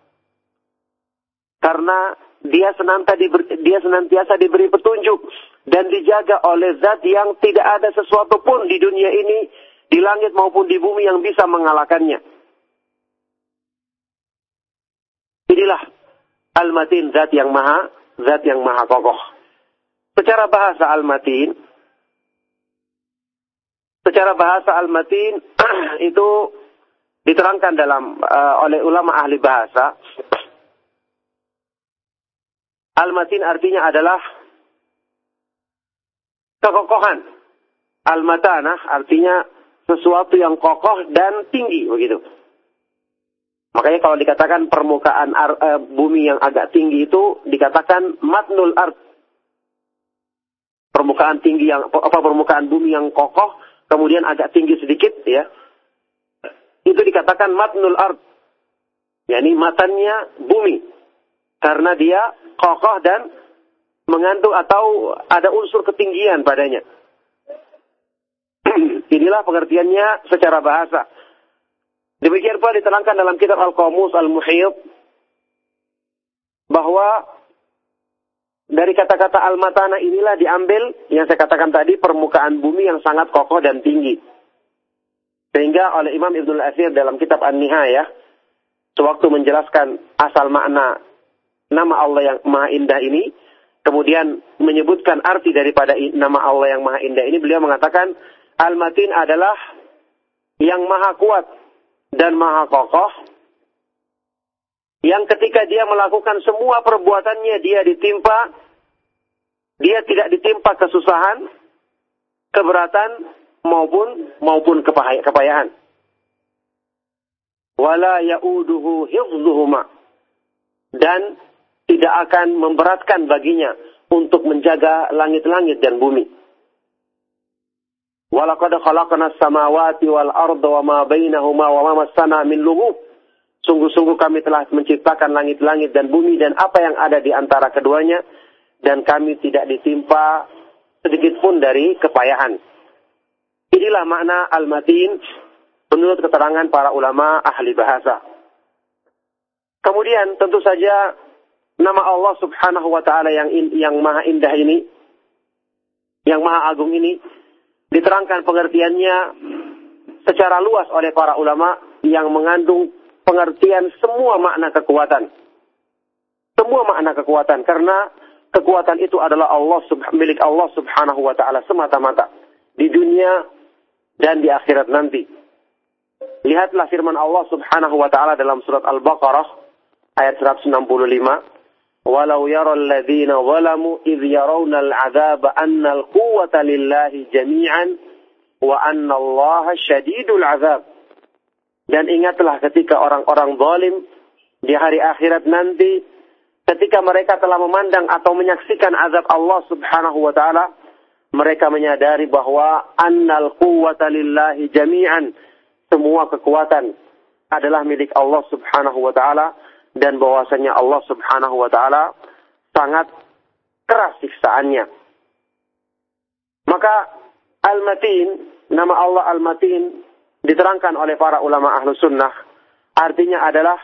Karena dia senantiasa diberi, dia senantiasa diberi petunjuk dan dijaga oleh zat yang tidak ada sesuatu pun di dunia ini, di langit maupun di bumi yang bisa mengalahkannya. Inilah Al-Matin, zat yang maha, zat yang maha kokoh. Secara bahasa Al-Matin, secara bahasa Al-Matin itu diterangkan dalam uh, oleh ulama ahli bahasa. Al-Matin artinya adalah kekokohan. Al-matanah artinya sesuatu yang kokoh dan tinggi begitu. Makanya kalau dikatakan permukaan ar, e, bumi yang agak tinggi itu dikatakan matnul art. Permukaan tinggi yang apa permukaan bumi yang kokoh kemudian agak tinggi sedikit ya. Itu dikatakan matnul art. yakni matannya bumi. Karena dia kokoh dan mengandung atau ada unsur ketinggian padanya. Inilah pengertiannya secara bahasa. Demikian pula diterangkan dalam kitab Al-Qamus Al-Muhyid bahwa dari kata-kata al-matana inilah diambil yang saya katakan tadi permukaan bumi yang sangat kokoh dan tinggi. Sehingga oleh Imam Ibnul Asir dalam kitab An-Nihayah sewaktu menjelaskan asal makna nama Allah yang Maha Indah ini, kemudian menyebutkan arti daripada nama Allah yang Maha Indah ini, beliau mengatakan Al-Matin adalah yang maha kuat dan maha kokoh, yang ketika dia melakukan semua perbuatannya dia ditimpa, dia tidak ditimpa kesusahan, keberatan maupun maupun kepayahan. Wala yauduhu hifzuhuma. Dan tidak akan memberatkan baginya untuk menjaga langit-langit dan bumi. Walaqad khalaqna samawati wal arda wa ma bainahuma wa ma massana min lughub. Sungguh-sungguh kami telah menciptakan langit-langit dan bumi dan apa yang ada di antara keduanya dan kami tidak ditimpa sedikit pun dari kepayahan. Inilah makna al-matin menurut keterangan para ulama ahli bahasa. Kemudian tentu saja nama Allah Subhanahu wa taala yang yang maha indah ini, yang maha agung ini diterangkan pengertiannya secara luas oleh para ulama yang mengandung pengertian semua makna kekuatan. Semua makna kekuatan karena kekuatan itu adalah Allah milik Allah Subhanahu wa taala semata-mata di dunia dan di akhirat nanti. Lihatlah firman Allah Subhanahu wa taala dalam surat Al-Baqarah ayat 165 ولو يرى الذين ظلموا إذ يرون العذاب أن القوة لله جميعا وأن الله شديد العذاب dan ingatlah ketika orang-orang zalim di hari akhirat nanti ketika mereka telah memandang atau menyaksikan azab Allah Subhanahu wa taala mereka menyadari bahwa annal quwwata lillahi jami'an semua kekuatan adalah milik Allah Subhanahu wa taala dan bahwasanya Allah Subhanahu wa taala sangat keras siksaannya. Maka Al-Matin, nama Allah Al-Matin diterangkan oleh para ulama ahlu sunnah. Artinya adalah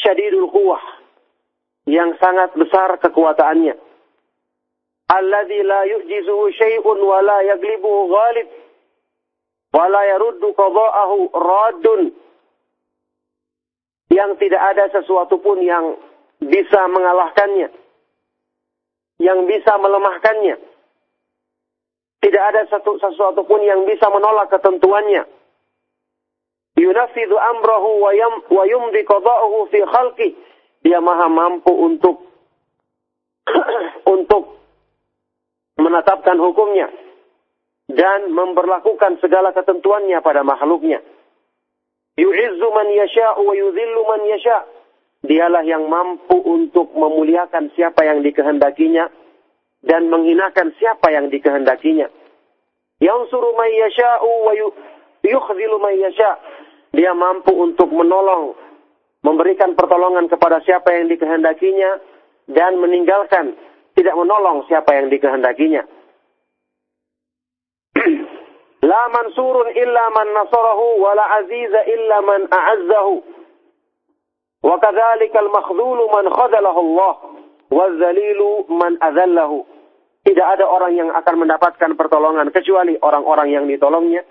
syadidul quwah. Yang sangat besar kekuatannya. Alladhi la yu'jizuhu syai'un wa la yaglibuhu ghalib. Wa la yaruddu qada'ahu raddun. Yang tidak ada sesuatu pun yang bisa mengalahkannya. Yang bisa melemahkannya tidak ada satu sesuatu pun yang bisa menolak ketentuannya. Yunafidhu amrahu wa yumdi qada'uhu fi khalqi. Dia maha mampu untuk untuk menetapkan hukumnya dan memperlakukan segala ketentuannya pada makhluknya. Yu'izzu man yasha'u wa yudhillu man yasha'. Dialah yang mampu untuk memuliakan siapa yang dikehendakinya dan menghinakan siapa yang dikehendakinya. Yang suruh yasha'u wa yukhzilu may. Dia mampu untuk menolong, memberikan pertolongan kepada siapa yang dikehendakinya dan meninggalkan, tidak menolong siapa yang dikehendakinya. La mansurun illa man nasarahu wa la aziza illa man a'azzahu. Wa kadzalika al-makhdhulu man khadalahu Allah. Wazalilu man azallahu. Tidak ada orang yang akan mendapatkan pertolongan kecuali orang-orang yang ditolongnya.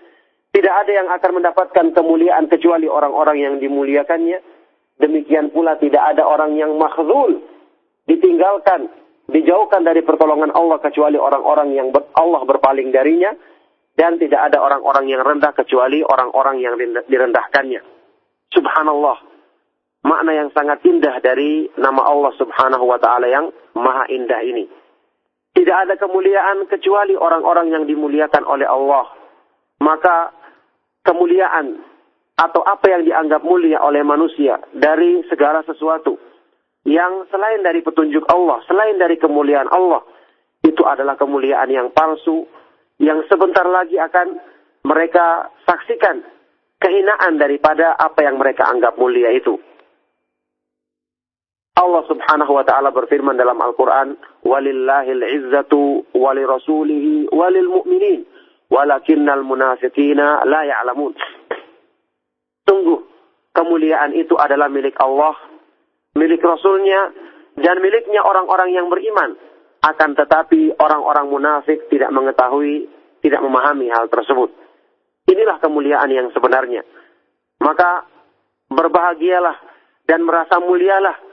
Tidak ada yang akan mendapatkan kemuliaan kecuali orang-orang yang dimuliakannya. Demikian pula tidak ada orang yang makhzul, ditinggalkan, dijauhkan dari pertolongan Allah kecuali orang-orang yang Allah berpaling darinya. Dan tidak ada orang-orang yang rendah kecuali orang-orang yang direndahkannya. Subhanallah makna yang sangat indah dari nama Allah Subhanahu wa taala yang maha indah ini. Tidak ada kemuliaan kecuali orang-orang yang dimuliakan oleh Allah. Maka kemuliaan atau apa yang dianggap mulia oleh manusia dari segala sesuatu yang selain dari petunjuk Allah, selain dari kemuliaan Allah, itu adalah kemuliaan yang palsu yang sebentar lagi akan mereka saksikan kehinaan daripada apa yang mereka anggap mulia itu. Allah Subhanahu wa taala berfirman dalam Al-Qur'an, "Walillahil 'izzatu wa lirasulihi wa lil mu'minin, walakinnal munafiqina la ya'lamun." Sungguh kemuliaan itu adalah milik Allah, milik Rasulnya, dan miliknya orang-orang yang beriman. Akan tetapi orang-orang munafik tidak mengetahui, tidak memahami hal tersebut. Inilah kemuliaan yang sebenarnya. Maka berbahagialah dan merasa mulialah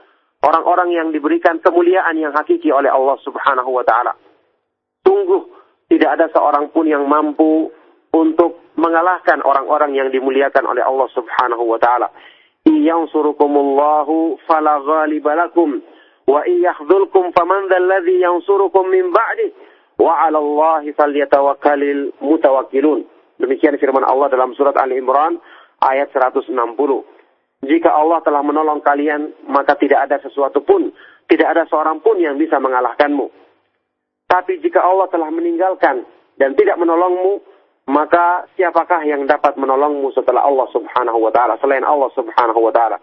orang-orang yang diberikan kemuliaan yang hakiki oleh Allah Subhanahu wa taala. Sungguh tidak ada seorang pun yang mampu untuk mengalahkan orang-orang yang dimuliakan oleh Allah Subhanahu wa taala. Iyansurukumullahu fala ghaliba lakum wa iyakhdzulkum faman dzalladzi yansurukum min ba'di wa 'ala Allahi falyatawakkalul mutawakkilun. Demikian firman Allah dalam surat Ali Imran ayat 160. Jika Allah telah menolong kalian, maka tidak ada sesuatu pun, tidak ada seorang pun yang bisa mengalahkanmu. Tapi jika Allah telah meninggalkan dan tidak menolongmu, maka siapakah yang dapat menolongmu setelah Allah Subhanahu wa taala selain Allah Subhanahu wa taala?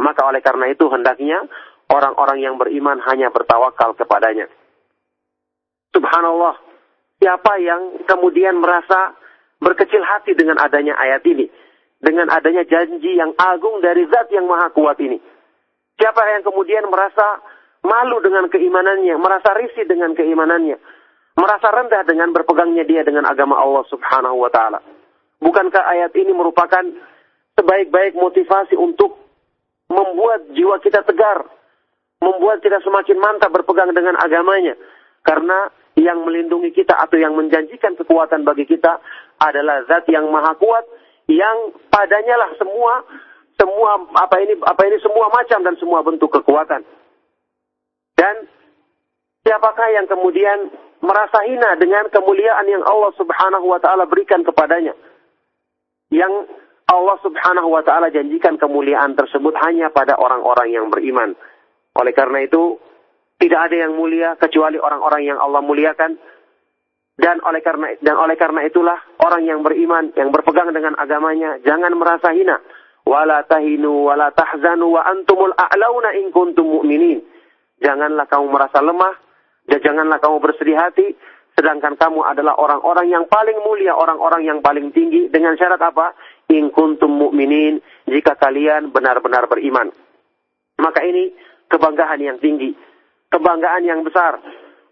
Maka oleh karena itu hendaknya orang-orang yang beriman hanya bertawakal kepadanya. Subhanallah, siapa yang kemudian merasa berkecil hati dengan adanya ayat ini? Dengan adanya janji yang agung dari zat yang maha kuat ini. Siapa yang kemudian merasa malu dengan keimanannya, merasa risih dengan keimanannya, merasa rendah dengan berpegangnya dia dengan agama Allah Subhanahu wa taala. Bukankah ayat ini merupakan sebaik-baik motivasi untuk membuat jiwa kita tegar, membuat kita semakin mantap berpegang dengan agamanya. Karena yang melindungi kita atau yang menjanjikan kekuatan bagi kita adalah zat yang maha kuat yang padanya lah semua semua apa ini apa ini semua macam dan semua bentuk kekuatan. Dan siapakah yang kemudian merasa hina dengan kemuliaan yang Allah Subhanahu wa taala berikan kepadanya? Yang Allah Subhanahu wa taala janjikan kemuliaan tersebut hanya pada orang-orang yang beriman. Oleh karena itu, tidak ada yang mulia kecuali orang-orang yang Allah muliakan dan oleh karena dan oleh karena itulah orang yang beriman yang berpegang dengan agamanya jangan merasa hina wala tahinu wala tahzanu wa antumul a'launa in kuntum mu'minin janganlah kamu merasa lemah dan janganlah kamu bersedih hati sedangkan kamu adalah orang-orang yang paling mulia, orang-orang yang paling tinggi dengan syarat apa? In kuntum mu'minin, jika kalian benar-benar beriman. Maka ini kebanggaan yang tinggi, kebanggaan yang besar.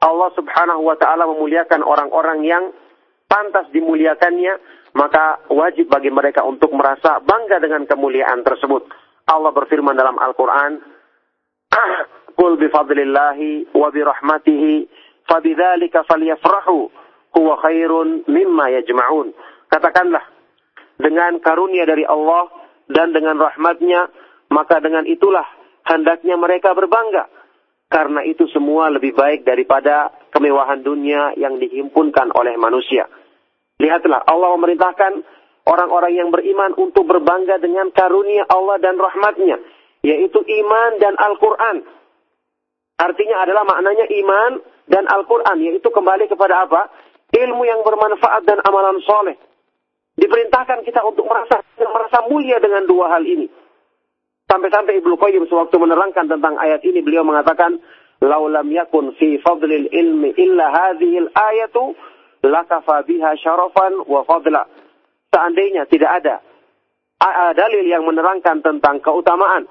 Allah Subhanahu wa taala memuliakan orang-orang yang pantas dimuliakannya, maka wajib bagi mereka untuk merasa bangga dengan kemuliaan tersebut. Allah berfirman dalam Al-Qur'an, "Qul bi fadlillahi wa bi rahmatihi fabidzalika falyafrahu huwa khairun mimma yajma'un." Katakanlah, dengan karunia dari Allah dan dengan rahmatnya, maka dengan itulah hendaknya mereka berbangga. Karena itu semua lebih baik daripada kemewahan dunia yang dihimpunkan oleh manusia. Lihatlah, Allah memerintahkan orang-orang yang beriman untuk berbangga dengan karunia Allah dan rahmatnya. Yaitu iman dan Al-Quran. Artinya adalah maknanya iman dan Al-Quran. Yaitu kembali kepada apa? Ilmu yang bermanfaat dan amalan soleh. Diperintahkan kita untuk merasa merasa mulia dengan dua hal ini. Sampai-sampai Ibnu Qayyim sewaktu menerangkan tentang ayat ini beliau mengatakan, "Laulam yakun fi fadlil ilmi illa hadhil ayatu lakafa biha syarafan wa fadla." Seandainya tidak ada dalil yang menerangkan tentang keutamaan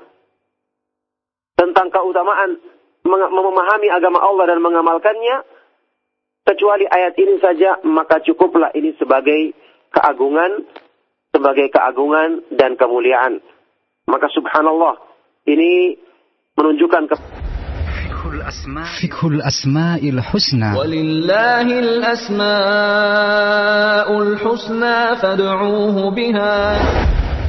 tentang keutamaan memahami agama Allah dan mengamalkannya kecuali ayat ini saja maka cukuplah ini sebagai keagungan sebagai keagungan dan kemuliaan maka subhanallah ini menunjukkan ke Fikhul Asma'il Husna Walillahil Asma'ul Husna fad'uuhu biha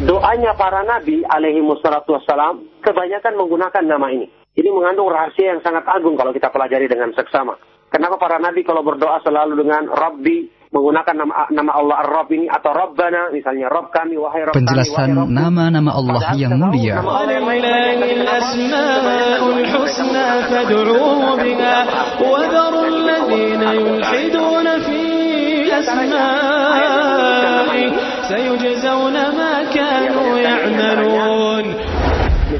Doanya para nabi alaihi wassalatu wassalam kebanyakan menggunakan nama ini. Ini mengandung rahasia yang sangat agung kalau kita pelajari dengan seksama. Kenapa para nabi kalau berdoa selalu dengan Rabbi menggunakan nama nama Allah Ar-Rabb ini atau Rabbana misalnya Rabb kami wahai Rabb Penjelasan nama-nama Allah yang mulia.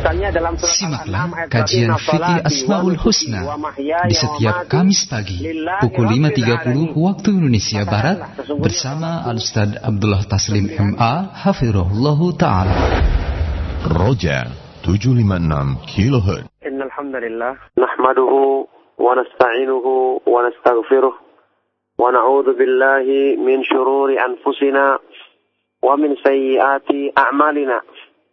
Simaklah kajian fikih Asmaul Husna di setiap Kamis pagi pukul 5.30 waktu Indonesia Barat bersama Al-Ustaz Abdullah Taslim MA Hafirullah Ta'ala. Roja 756 kHz. Innalhamdulillah nahmaduhu wa nasta'inuhu wa nastaghfiruh wa na'udzu billahi min shururi anfusina wa min sayyiati a'malina.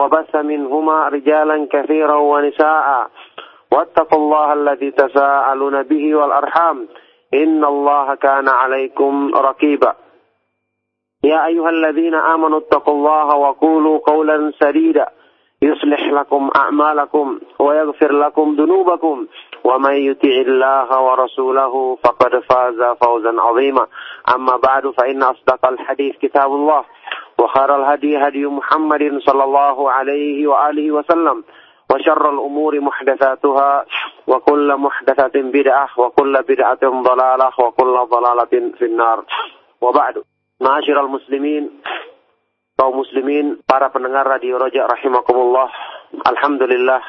وبث منهما رجالا كثيرا ونساء. واتقوا الله الذي تساءلون به والأرحام. إن الله كان عليكم رقيبا. يا أيها الذين آمنوا اتقوا الله وقولوا قولا سديدا. يصلح لكم أعمالكم ويغفر لكم ذنوبكم. ومن يطع الله ورسوله فقد فاز فوزا عظيما. أما بعد فإن أصدق الحديث كتاب الله. وخير الهدي هدي محمد صلى الله عليه وآله وسلم وشر الأمور محدثاتها وكل محدثة بدعة وكل بدعة ضلالة وكل ضلالة في النار وبعد معاشر المسلمين kaum muslimin, para pendengar Radio Roja rahimakumullah. Alhamdulillah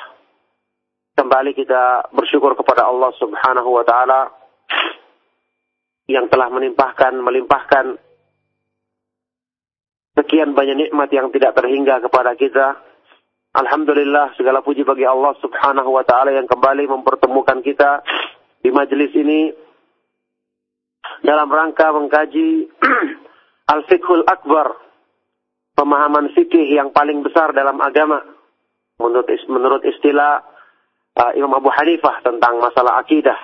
kembali kita bersyukur kepada Allah Subhanahu wa taala yang telah menimpahkan melimpahkan sekian banyak nikmat yang tidak terhingga kepada kita. Alhamdulillah segala puji bagi Allah Subhanahu wa taala yang kembali mempertemukan kita di majelis ini dalam rangka mengkaji Al-Fiqhul Akbar pemahaman fikih yang paling besar dalam agama menurut menurut istilah uh, Imam Abu Hanifah tentang masalah akidah.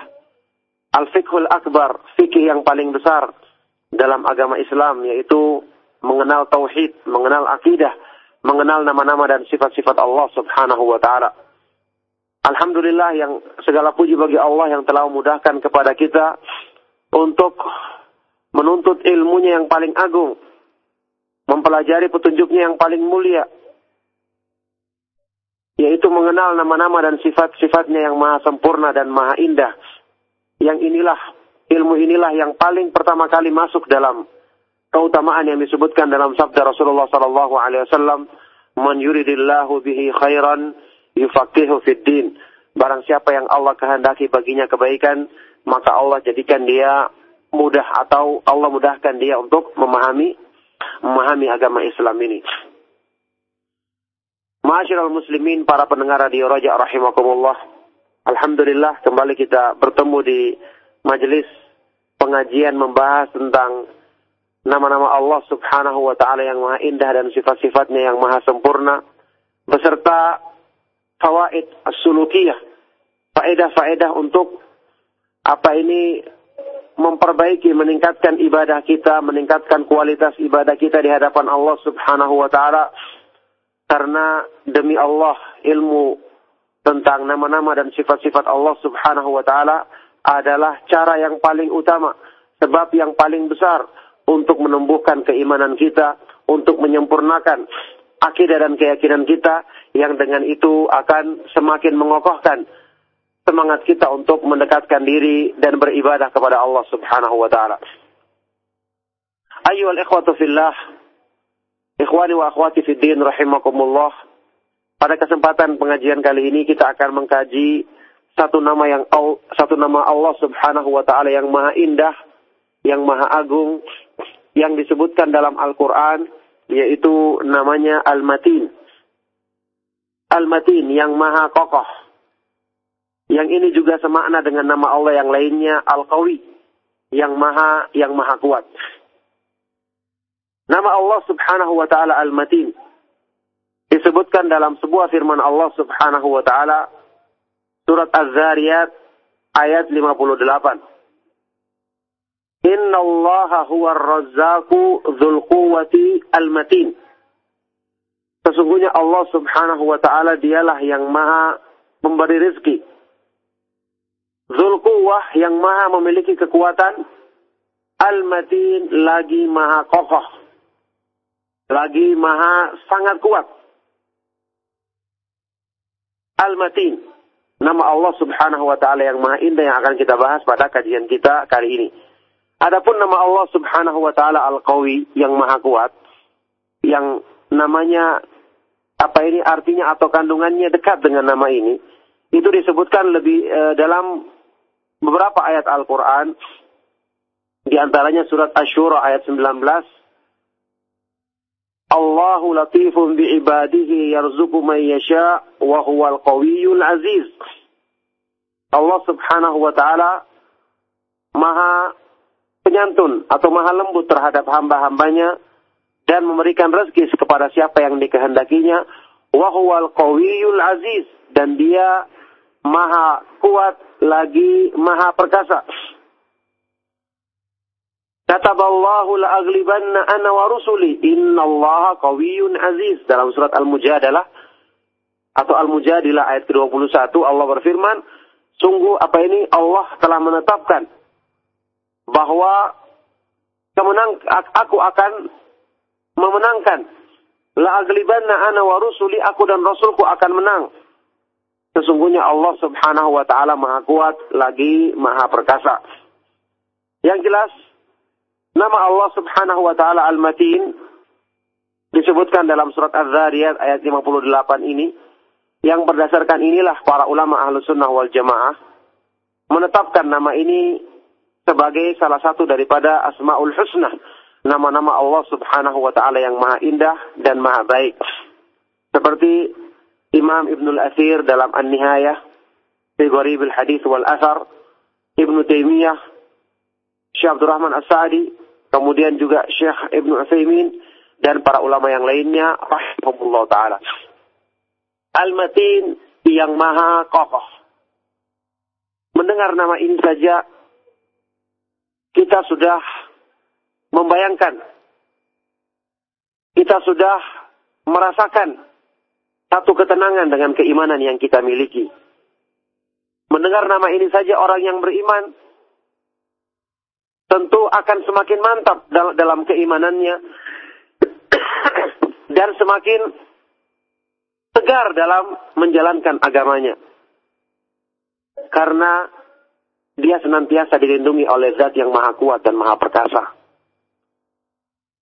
Al-fiqhul akbar, fikih yang paling besar dalam agama Islam yaitu mengenal tauhid, mengenal akidah, mengenal nama-nama dan sifat-sifat Allah Subhanahu wa taala. Alhamdulillah yang segala puji bagi Allah yang telah memudahkan kepada kita untuk menuntut ilmunya yang paling agung, mempelajari petunjuknya yang paling mulia, yaitu mengenal nama-nama dan sifat-sifatnya yang maha sempurna dan maha indah. Yang inilah, ilmu inilah yang paling pertama kali masuk dalam keutamaan yang disebutkan dalam sabda Rasulullah sallallahu alaihi wasallam, "Man yuridillahu bihi khairan yufaqihu fid din." Barang siapa yang Allah kehendaki baginya kebaikan, maka Allah jadikan dia mudah atau Allah mudahkan dia untuk memahami memahami agama Islam ini. Ma'asyiral muslimin, para pendengar radio Raja rahimakumullah. Alhamdulillah kembali kita bertemu di majelis pengajian membahas tentang nama-nama Allah Subhanahu wa taala yang maha indah dan sifat-sifatnya yang maha sempurna. Beserta fawaid as-sulukiyah, faedah-faedah untuk apa ini memperbaiki, meningkatkan ibadah kita, meningkatkan kualitas ibadah kita di hadapan Allah Subhanahu wa taala. Karena demi Allah ilmu tentang nama-nama dan sifat-sifat Allah Subhanahu wa taala adalah cara yang paling utama, sebab yang paling besar untuk menumbuhkan keimanan kita, untuk menyempurnakan akidah dan keyakinan kita yang dengan itu akan semakin mengokohkan semangat kita untuk mendekatkan diri dan beribadah kepada Allah Subhanahu wa taala. Ayyuhal ikhwatu fillah, ikhwani wa akhwati fid din rahimakumullah. Pada kesempatan pengajian kali ini kita akan mengkaji satu nama yang satu nama Allah Subhanahu wa taala yang maha indah, yang maha agung yang disebutkan dalam Al-Qur'an yaitu namanya Al-Matin. Al-Matin yang maha kokoh. Yang ini juga semakna dengan nama Allah yang lainnya Al-Qawi, yang maha yang maha kuat. Nama Allah Subhanahu wa taala Al-Matin disebutkan dalam sebuah firman Allah Subhanahu wa taala surat Az-Zariyat ayat 58. Inna Allah huwa ar-razzaqu dzul quwwati al-matin. Sesungguhnya Allah Subhanahu wa taala dialah yang maha memberi rezeki. Zulkuwah yang maha memiliki kekuatan. Al-Matin lagi maha kokoh. Lagi maha sangat kuat. Al-Matin. Nama Allah subhanahu wa ta'ala yang maha indah yang akan kita bahas pada kajian kita kali ini. Adapun nama Allah subhanahu wa ta'ala Al-Qawi yang maha kuat. Yang namanya apa ini artinya atau kandungannya dekat dengan nama ini. Itu disebutkan lebih e, dalam beberapa ayat Al-Quran. Di antaranya surat Ashura ayat 19 Allahu latifun bi'ibadihi yarzuqu man yasha wa huwal qawiyyul aziz. Allah Subhanahu wa taala Maha penyantun atau Maha lembut terhadap hamba-hambanya dan memberikan rezeki kepada siapa yang dikehendakinya wa huwal qawiyyul aziz dan dia Maha kuat lagi Maha perkasa. Kataballahu la'aglibanna ana wa rusuli. Innallaha qawiyyun aziz. Dalam surat Al-Mujadalah atau Al-Mujadilah ayat ke-21 Allah berfirman, sungguh apa ini Allah telah menetapkan bahwa kemenang aku akan memenangkan la'aglibanna ana wa rusuli aku dan rasulku akan menang. Sesungguhnya Allah Subhanahu wa taala Maha kuat lagi Maha perkasa. Yang jelas Nama Allah Subhanahu wa taala Al-Matin disebutkan dalam surat Az-Zariyat ayat 58 ini yang berdasarkan inilah para ulama ahlu sunnah wal jamaah menetapkan nama ini sebagai salah satu daripada asmaul husna nama-nama Allah subhanahu wa ta'ala yang maha indah dan maha baik seperti Imam Ibnul Athir dalam An-Nihayah fi Gharib al-Hadith wal Athar Ibnu Taimiyah Syekh Abdul Rahman As-Sa'di kemudian juga Syekh Ibnu Utsaimin dan para ulama yang lainnya rahimahullah taala. Al-Matin yang maha kokoh. Mendengar nama ini saja kita sudah membayangkan kita sudah merasakan satu ketenangan dengan keimanan yang kita miliki. Mendengar nama ini saja orang yang beriman tentu akan semakin mantap dalam keimanannya dan semakin tegar dalam menjalankan agamanya. Karena dia senantiasa dilindungi oleh zat yang maha kuat dan maha perkasa.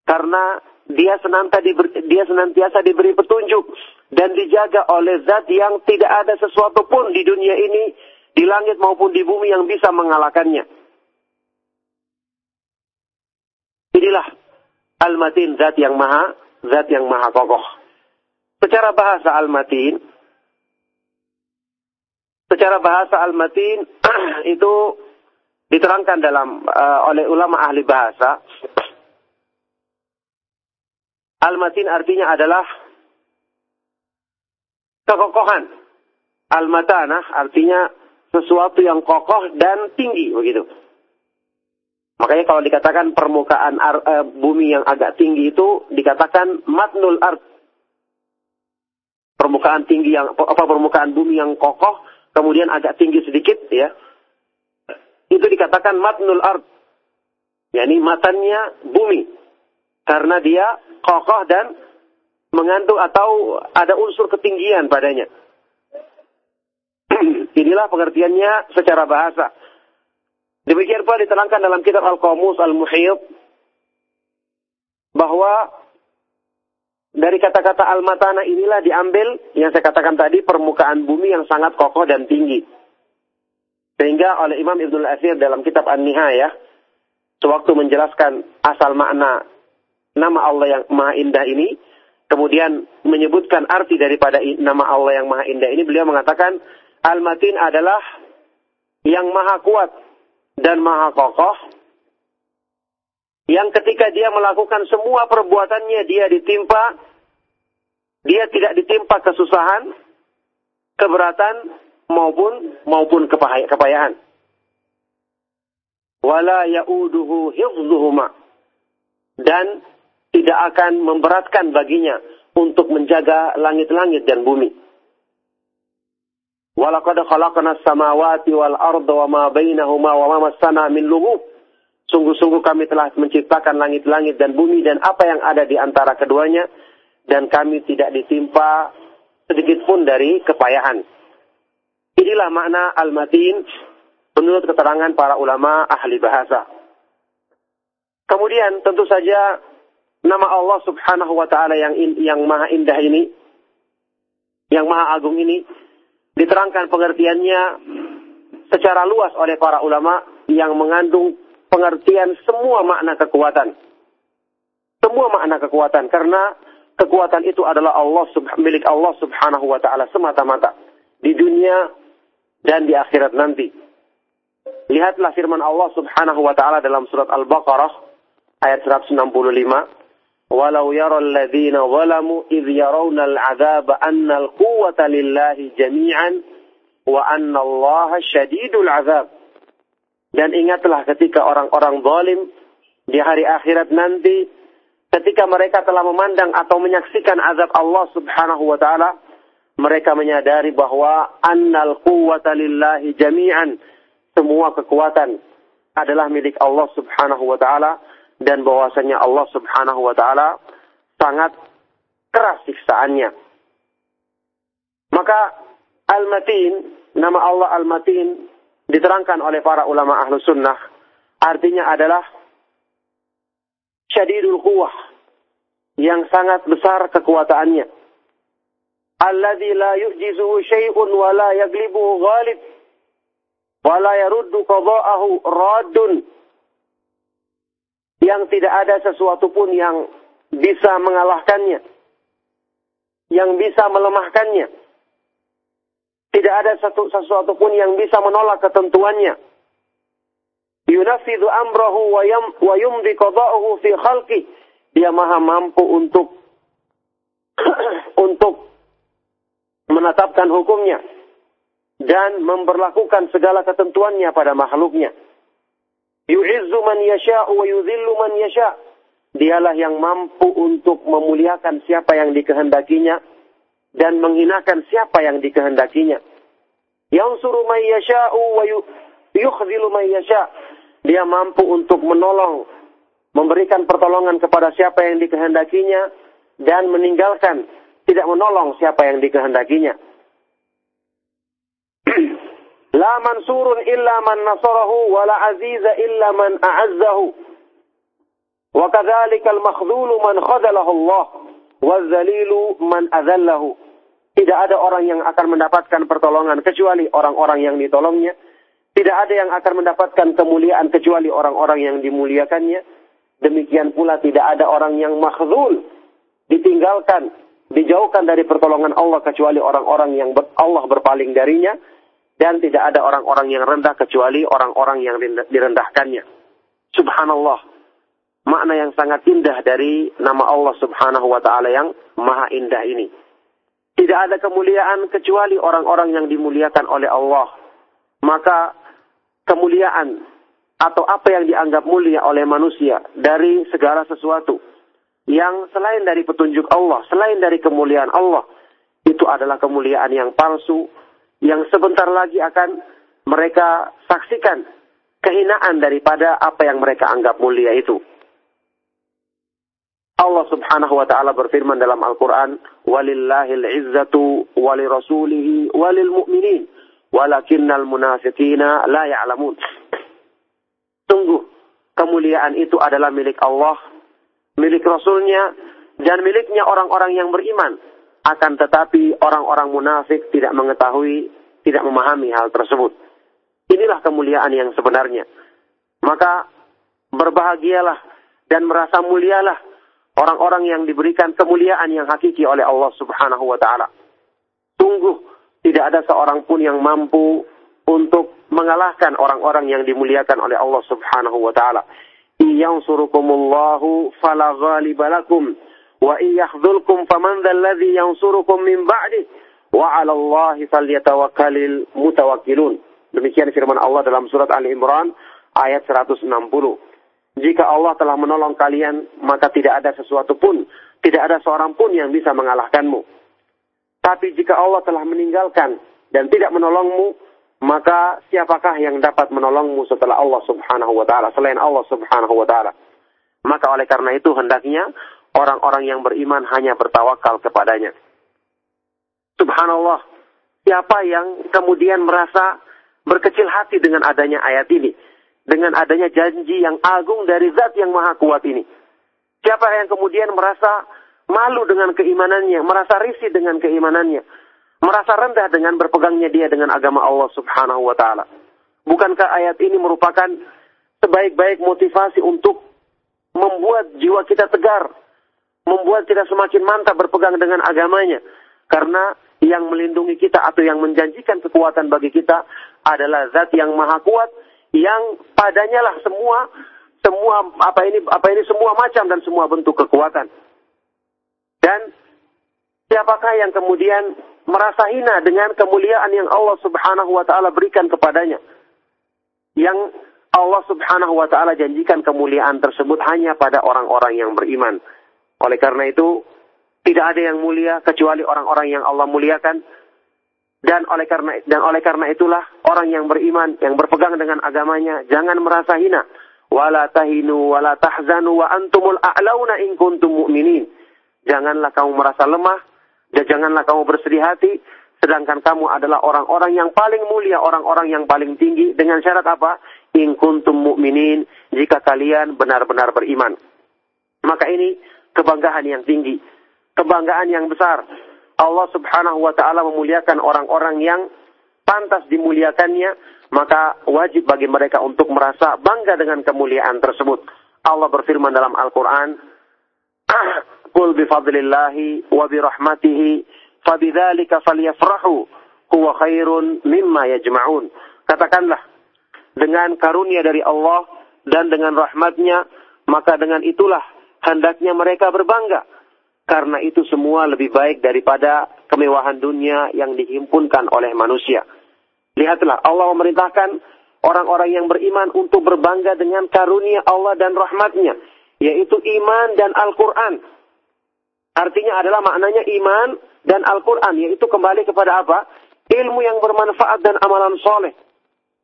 Karena dia senantiasa diberi, dia senantiasa diberi petunjuk dan dijaga oleh zat yang tidak ada sesuatu pun di dunia ini, di langit maupun di bumi yang bisa mengalahkannya. Inilah Al-Matin, zat yang maha, zat yang maha kokoh. Secara bahasa Al-Matin, secara bahasa Al-Matin itu diterangkan dalam uh, oleh ulama ahli bahasa. Al-Matin artinya adalah kekokohan. Al-Matanah artinya sesuatu yang kokoh dan tinggi begitu. Makanya kalau dikatakan permukaan ar, uh, bumi yang agak tinggi itu dikatakan matnul art. Permukaan tinggi yang apa permukaan bumi yang kokoh kemudian agak tinggi sedikit ya. Itu dikatakan matnul ard. yakni matanya bumi. Karena dia kokoh dan mengandung atau ada unsur ketinggian padanya. Inilah pengertiannya secara bahasa. Demikian pula diterangkan dalam kitab Al-Qamus Al-Muhyib bahwa dari kata-kata al-matana inilah diambil yang saya katakan tadi permukaan bumi yang sangat kokoh dan tinggi. Sehingga oleh Imam Ibnul Asir dalam kitab An-Nihayah sewaktu menjelaskan asal makna nama Allah yang Maha Indah ini, kemudian menyebutkan arti daripada nama Allah yang Maha Indah ini, beliau mengatakan Al-Matin adalah yang maha kuat dan maha kokoh yang ketika dia melakukan semua perbuatannya dia ditimpa, dia tidak ditimpa kesusahan, keberatan maupun maupun kepayahan. Wala yauduhu hifdhuhuma. Dan tidak akan memberatkan baginya untuk menjaga langit-langit dan bumi. Walaqad khalaqna samawati wal arda wa ma bainahuma wa ma massana min lughub Sungguh-sungguh kami telah menciptakan langit-langit dan bumi dan apa yang ada di antara keduanya dan kami tidak ditimpa sedikit pun dari kepayahan. Inilah makna al-matin menurut keterangan para ulama ahli bahasa. Kemudian tentu saja nama Allah Subhanahu wa taala yang in, yang maha indah ini yang maha agung ini diterangkan pengertiannya secara luas oleh para ulama yang mengandung pengertian semua makna kekuatan. Semua makna kekuatan karena kekuatan itu adalah Allah milik Allah Subhanahu wa taala semata-mata di dunia dan di akhirat nanti. Lihatlah firman Allah Subhanahu wa taala dalam surat Al-Baqarah ayat 165. Walau yara alladhina zalamu idh yarawna al-'adzaba anna al-quwwata lillahi jami'an wa anna Allah syadidul 'adzab. Dan ingatlah ketika orang-orang zalim di hari akhirat nanti ketika mereka telah memandang atau menyaksikan azab Allah Subhanahu wa taala mereka menyadari bahwa annal quwwata lillahi jami'an semua kekuatan adalah milik Allah Subhanahu wa taala dan bahwasanya Allah Subhanahu wa taala sangat keras siksaannya. Maka Al-Matin, nama Allah Al-Matin diterangkan oleh para ulama ahlu sunnah artinya adalah syadidul quwah yang sangat besar kekuatannya alladzi la yu'jizuhu syai'un wa la yaglibuhu ghalib wa la yaruddu yang tidak ada sesuatu pun yang bisa mengalahkannya yang bisa melemahkannya tidak ada satu sesuatu pun yang bisa menolak ketentuannya. Yunafidhu amrahu wa yumdi qada'uhu fi khalqi. Dia maha mampu untuk untuk menetapkan hukumnya dan memperlakukan segala ketentuannya pada makhluknya. Yu'izzu man yasha'u wa yudhillu man yasha'. Dialah yang mampu untuk memuliakan siapa yang dikehendakinya dan menghinakan siapa yang dikehendakinya. Yang suruh yasha'u wa yukhzilu may dia mampu untuk menolong, memberikan pertolongan kepada siapa yang dikehendakinya, dan meninggalkan, tidak menolong siapa yang dikehendakinya. La mansurun illa man nasarahu wa la aziza illa man a'azzahu. Wa kadzalika al-makhdhulu man khadalahu Allah wa man adzallahu. Tidak ada orang yang akan mendapatkan pertolongan kecuali orang-orang yang ditolongnya. Tidak ada yang akan mendapatkan kemuliaan kecuali orang-orang yang dimuliakannya. Demikian pula tidak ada orang yang makhdhul, ditinggalkan, dijauhkan dari pertolongan Allah kecuali orang-orang yang Allah berpaling darinya dan tidak ada orang-orang yang rendah kecuali orang-orang yang direndahkannya. Subhanallah. Makna yang sangat indah dari nama Allah Subhanahu wa taala yang maha indah ini. Tidak ada kemuliaan kecuali orang-orang yang dimuliakan oleh Allah. Maka kemuliaan atau apa yang dianggap mulia oleh manusia dari segala sesuatu yang selain dari petunjuk Allah, selain dari kemuliaan Allah, itu adalah kemuliaan yang palsu, yang sebentar lagi akan mereka saksikan kehinaan daripada apa yang mereka anggap mulia itu. Allah Subhanahu wa taala berfirman dalam Al-Qur'an, "Walillahil 'izzatu walirasulihi walil mu'minin, walakinnal munafiqina la ya'lamun." Sungguh kemuliaan itu adalah milik Allah, milik Rasulnya, dan miliknya orang-orang yang beriman. Akan tetapi orang-orang munafik tidak mengetahui, tidak memahami hal tersebut. Inilah kemuliaan yang sebenarnya. Maka berbahagialah dan merasa mulialah orang-orang yang diberikan kemuliaan yang hakiki oleh Allah Subhanahu wa taala. Tunggu tidak ada seorang pun yang mampu untuk mengalahkan orang-orang yang dimuliakan oleh Allah Subhanahu wa taala. Iyansurukumullahu fala ghaliba Wa iyakhzulkum faman dzalladzi yansurukum min ba'di wa 'ala Allahi falyatawakkalul mutawakkilun. Demikian firman Allah dalam surat Ali Imran ayat 160. Jika Allah telah menolong kalian, maka tidak ada sesuatu pun, tidak ada seorang pun yang bisa mengalahkanmu. Tapi jika Allah telah meninggalkan dan tidak menolongmu, maka siapakah yang dapat menolongmu setelah Allah Subhanahu wa taala, selain Allah Subhanahu wa taala? Maka oleh karena itu hendaknya orang-orang yang beriman hanya bertawakal kepadanya. Subhanallah, siapa yang kemudian merasa berkecil hati dengan adanya ayat ini, dengan adanya janji yang agung dari zat yang maha kuat ini. Siapa yang kemudian merasa malu dengan keimanannya, merasa risih dengan keimanannya, merasa rendah dengan berpegangnya dia dengan agama Allah Subhanahu wa taala. Bukankah ayat ini merupakan sebaik-baik motivasi untuk membuat jiwa kita tegar, membuat kita semakin mantap berpegang dengan agamanya. Karena yang melindungi kita atau yang menjanjikan kekuatan bagi kita adalah zat yang maha kuat yang padanya lah semua semua apa ini apa ini semua macam dan semua bentuk kekuatan. Dan siapakah yang kemudian merasa hina dengan kemuliaan yang Allah Subhanahu wa taala berikan kepadanya? Yang Allah Subhanahu wa taala janjikan kemuliaan tersebut hanya pada orang-orang yang beriman. Oleh karena itu, tidak ada yang mulia kecuali orang-orang yang Allah muliakan. Dan oleh karena dan oleh karena itulah orang yang beriman, yang berpegang dengan agamanya, jangan merasa hina. Wala tahinu wala tahzanu wa antumul a'launa in kuntum mu'minin. Janganlah kamu merasa lemah dan janganlah kamu bersedih hati sedangkan kamu adalah orang-orang yang paling mulia, orang-orang yang paling tinggi dengan syarat apa? In kuntum mu'minin, jika kalian benar-benar beriman. Maka ini kebanggaan yang tinggi, kebanggaan yang besar. Allah Subhanahu wa taala memuliakan orang-orang yang pantas dimuliakannya, maka wajib bagi mereka untuk merasa bangga dengan kemuliaan tersebut. Allah berfirman dalam Al-Qur'an, "Qul bi fadlillahi wa bi rahmatihi fabidzalika falyafrahu huwa khairun mimma yajma'un." Katakanlah, dengan karunia dari Allah dan dengan rahmatnya, maka dengan itulah hendaknya mereka berbangga. Karena itu semua lebih baik daripada kemewahan dunia yang dihimpunkan oleh manusia. Lihatlah, Allah memerintahkan orang-orang yang beriman untuk berbangga dengan karunia Allah dan rahmatnya. Yaitu iman dan Al-Quran. Artinya adalah maknanya iman dan Al-Quran. Yaitu kembali kepada apa? Ilmu yang bermanfaat dan amalan soleh.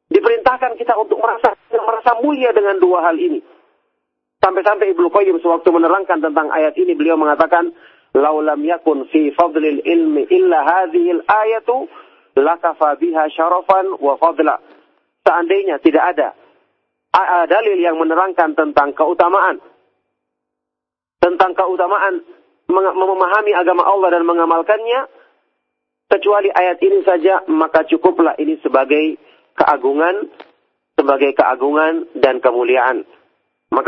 Diperintahkan kita untuk merasa merasa mulia dengan dua hal ini. Sampai-sampai Ibnu Qayyim sewaktu menerangkan tentang ayat ini beliau mengatakan, "Laulam yakun fi fadlil ilmi illa hadhil ayatu lakafa biha syarafan wa fadla." Seandainya tidak ada dalil yang menerangkan tentang keutamaan tentang keutamaan memahami agama Allah dan mengamalkannya kecuali ayat ini saja maka cukuplah ini sebagai keagungan sebagai keagungan dan kemuliaan